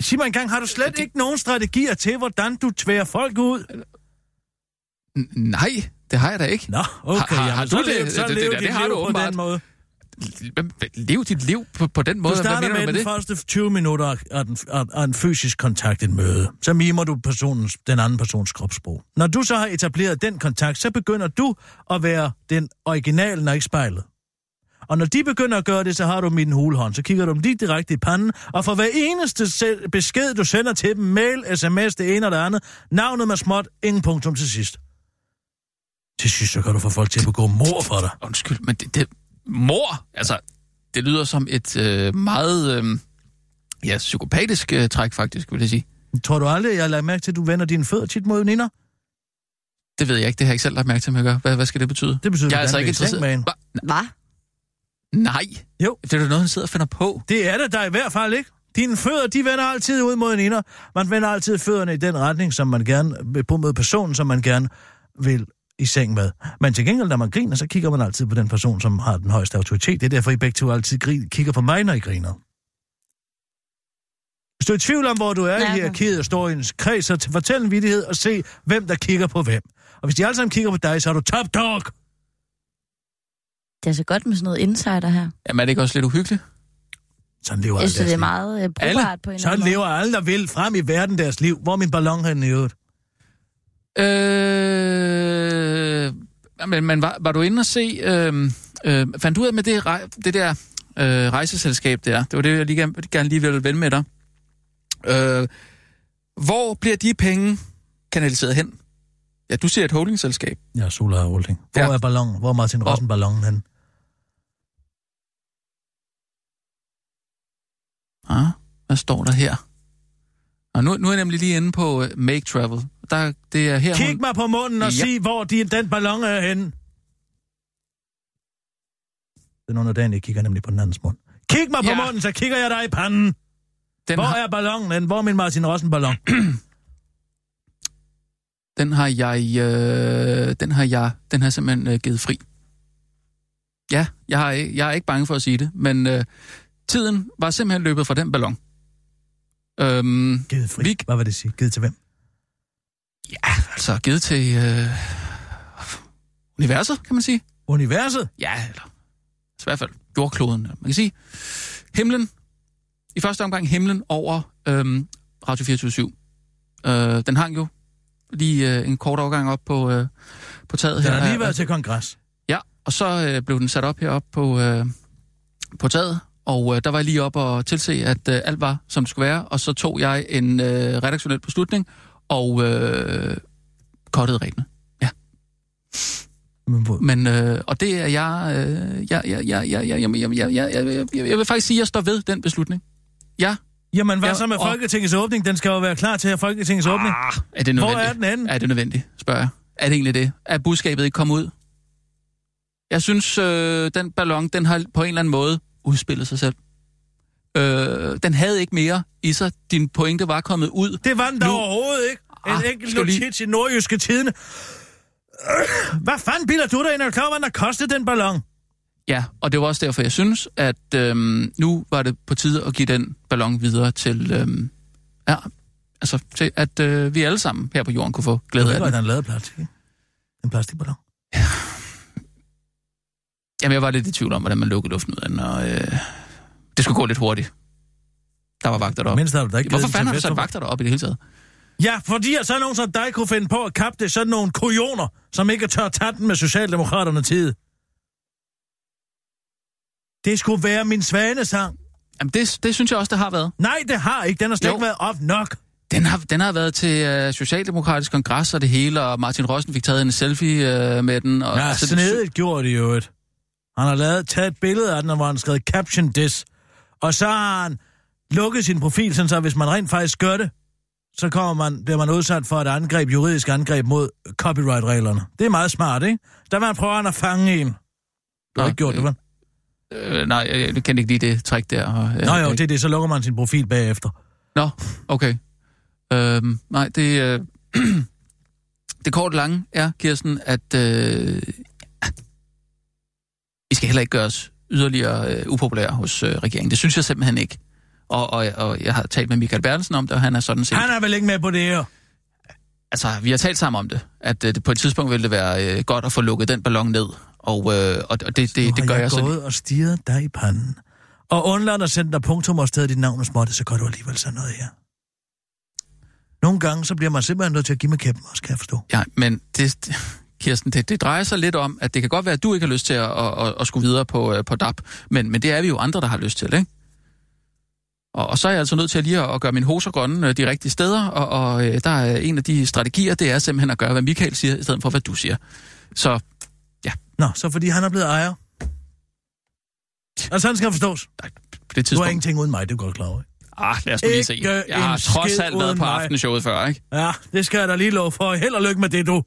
Sig mig engang, har du slet Det- ikke nogen strategier til, hvordan du tværer folk ud? N- nej, det har jeg da ikke. Nå, okay, Har- har- jamen, har du lev, det? så Det- det- lev det- dit det har du på åbenbart. den måde. Hvem- Lev dit liv på, på den måde. Du Hvad starter du med med den det? første 20 minutter af, den, af, af en fysisk kontakt, et møde. Så mimer du personens, den anden persons kropssprog. Når du så har etableret den kontakt, så begynder du at være den originale, og ikke spejlet. Og når de begynder at gøre det, så har du min hulhånd. Så kigger du dem lige direkte i panden, og for hver eneste besked, du sender til dem, mail, sms, det ene og det andet, navnet med småt, ingen punktum til sidst. Til sidst, så kan du få folk til at begå mor for dig. Undskyld, men det, det... Mor! Altså, det lyder som et øh, meget... Øh, ja, psykopatisk øh, træk, faktisk, vil jeg sige. Tror du aldrig, jeg har lagt mærke til, at du vender dine fødder tit mod veninder? Det ved jeg ikke, det har jeg ikke selv lagt mærke til, at jeg gør. Hvad, hvad skal det betyde? Det betyder, jeg er altså ikke vil med interesseret. hende. Hva? Hvad? Nej. Jo. Det er da noget, han sidder og finder på. Det er det der i hvert fald ikke. Dine fødder, de vender altid ud mod en inder. Man vender altid fødderne i den retning, som man gerne på mod personen, som man gerne vil i seng med. Men til gengæld, når man griner, så kigger man altid på den person, som har den højeste autoritet. Det er derfor, I begge to altid grin, kigger på mig, når I griner. Hvis du er i tvivl om, hvor du er i Ja, hierarkiet og står i en kreds, så fortæl en vittighed og se, hvem der kigger på hvem. Og hvis de alle sammen kigger på dig, så er du top dog. Det er så godt med sådan noget insider her. Jamen, er det ikke også lidt uhyggeligt? Sådan lever Jeg alle synes, det er liv. meget øh, brugbart på en eller Sådan anden måde. lever alle, der vil frem i verden deres liv. Hvor er min ballon henne i øvrigt? Øh, men, men var, var du inde og se... Øh, øh, fandt du ud af med det, det der øh, rejseselskab der? Det var det, jeg lige gerne, gerne lige ville vende med dig. Øh, hvor bliver de penge kanaliseret hen? Ja, du siger et holdingselskab. Ja, Solar Holding. Hvor Ja. er ballonen? Hvor er Martin Hvor- Rossen ballonen henne? Ah, hvad står der her? Og nu, nu er jeg nemlig lige inde på uh, Make Travel. Der, det er her, Kig hun... mig på munden og Ja. sig, hvor de, den ballon er henne. Dagen, jeg kigger nemlig på den andens mund. Kig mig på Ja. munden, så kigger jeg dig i panden. Den, Hvor har, er ballonen henne? Hvor er min Martin Rossen ballon? [clears throat] den har jeg... Øh, den har jeg... Den har simpelthen øh, givet fri. Ja, jeg, har, jeg er ikke bange for at sige det, men øh, tiden var simpelthen løbet fra den ballon. Øhm, Givet fri. Vi- Hvad vil det sige? Givet til hvem? ja, altså givet til øh, universet, kan man sige. Universet? Ja, eller i hvert fald jordkloden. Man kan sige, himlen, i første omgang himlen over øhm, Radio 24 øh, Den hang jo lige øh, en kort overgang op på, øh, på taget Den her. har lige været til kongres. Ja, og så øh, blev den sat op herop på, øh, på taget, og øh, der var jeg lige op og tilse, at øh, alt var, som det skulle være, og så tog jeg en øh, redaktionel beslutning, og øh, kottede reglene. Men hvor- Men, øh, og det er jeg, øh, jeg, jeg, jeg, jeg, jeg, jeg, jeg, jeg, jeg, jeg, jeg, jeg vil faktisk sige, at jeg står ved den beslutning. Ja. Jamen, hvad Ja, så med og- Folketingets åbning? Den skal jo være klar til at Folketingets åbning. Ah, er det Hvor nødvendigt? er den henne? Er det nødvendigt, spørger jeg. Er det egentlig det? Er budskabet ikke kommet ud? Jeg synes, øh, den ballon, den har på en eller anden måde udspillet sig selv. Øh, den havde ikke mere i sig. Din pointe var kommet ud. Det var den der Nu- overhovedet ikke. En Ah, enkelt du lige- notits i nordjyske tidene. Øh, Hvad fanden bilder du dig ind, og klar, hvad der kostede den ballon? Ja, og det var også derfor, jeg synes, at øhm, nu var det på tide at give den ballon videre til, øhm, ja, altså til, at øh, vi alle sammen her på jorden kunne få Det glæde var af den. at han lavede plastik. ikke? En plastikballon. Jamen, jeg var lidt i tvivl om, hvordan man lukkede luften ud af den, og øh, det skulle gå lidt hurtigt. Der var vagter deroppe. Har du da ikke Hvorfor fanden har du sat vagter deroppe i det hele taget? Ja, fordi at så nogen som dig kunne finde på at kappe det sådan nogle kujoner, som ikke tør tage den med Socialdemokraterne tid. Det skulle være min svanesang. Jamen, det, det synes jeg også, det har været. Nej, det har ikke. Den har slet Jo. ikke været op nok. Den har, den har været til øh, Socialdemokratisk Kongres og det hele, og Martin Rossen fik taget en selfie øh, med den. Og, Ja, altså, det- snedigt gjort det jo et. Han har lavet, taget et billede af den, hvor han har skrevet caption this. Og så har han lukket sin profil, sådan så hvis man rent faktisk gør det, så kommer man, bliver man udsat for et angreb, juridisk angreb mod copyright-reglerne. Det er meget smart, ikke? Der var han prøver han at fange en. Du har Nå, ikke gjort det, vel? Øh, nej, jeg, kender ikke lige det træk der. Og, øh, Nå jo, jeg- det er det, så lukker man sin profil bagefter. Nå, okay. Øhm, nej, det... Øh, [clears throat] det kort lange er, Kirsten, at øh, vi skal heller ikke gøre os yderligere øh, upopulære hos øh, regeringen. Det synes jeg simpelthen ikke. Og, og, og jeg har talt med Michael Bertelsen om det, og han er sådan set... Han er vel ikke med på det her? Altså, vi har talt sammen om det, at øh, det på et tidspunkt ville det være øh, godt at få lukket den ballon ned. Og, øh, og det, det, Nu det har gør jeg, jeg så... gået og stirret dig i panden. Og undladt at sende dig punktum og stedet dit navn og småtte, så gør du alligevel sådan noget her. Nogle gange, så bliver man simpelthen nødt til at give mig kæppen også, kan jeg forstå. Ja, men det, Kirsten, det, det drejer sig lidt om, at det kan godt være, at du ikke har lyst til at, at, at, at skulle videre på, øh, på DAP, men, men det er vi jo andre, der har lyst til, ikke? Og, og så er jeg altså nødt til lige at, at gøre mine hoser grønne øh, de rigtige steder, og, og øh, der er en af de strategier, det er simpelthen at gøre, hvad Michael siger, i stedet for, hvad du siger. Så Nå, så fordi han er blevet ejer. Og sådan skal forstås. på det Du har tidspunkt... ingenting uden mig, det er godt klar over. Ah, lad os nu lige se. Ikke Jeg har trods alt været på mig. aftenshowet før, ikke? Ja, det skal jeg da lige love for. Held og lykke med det, du.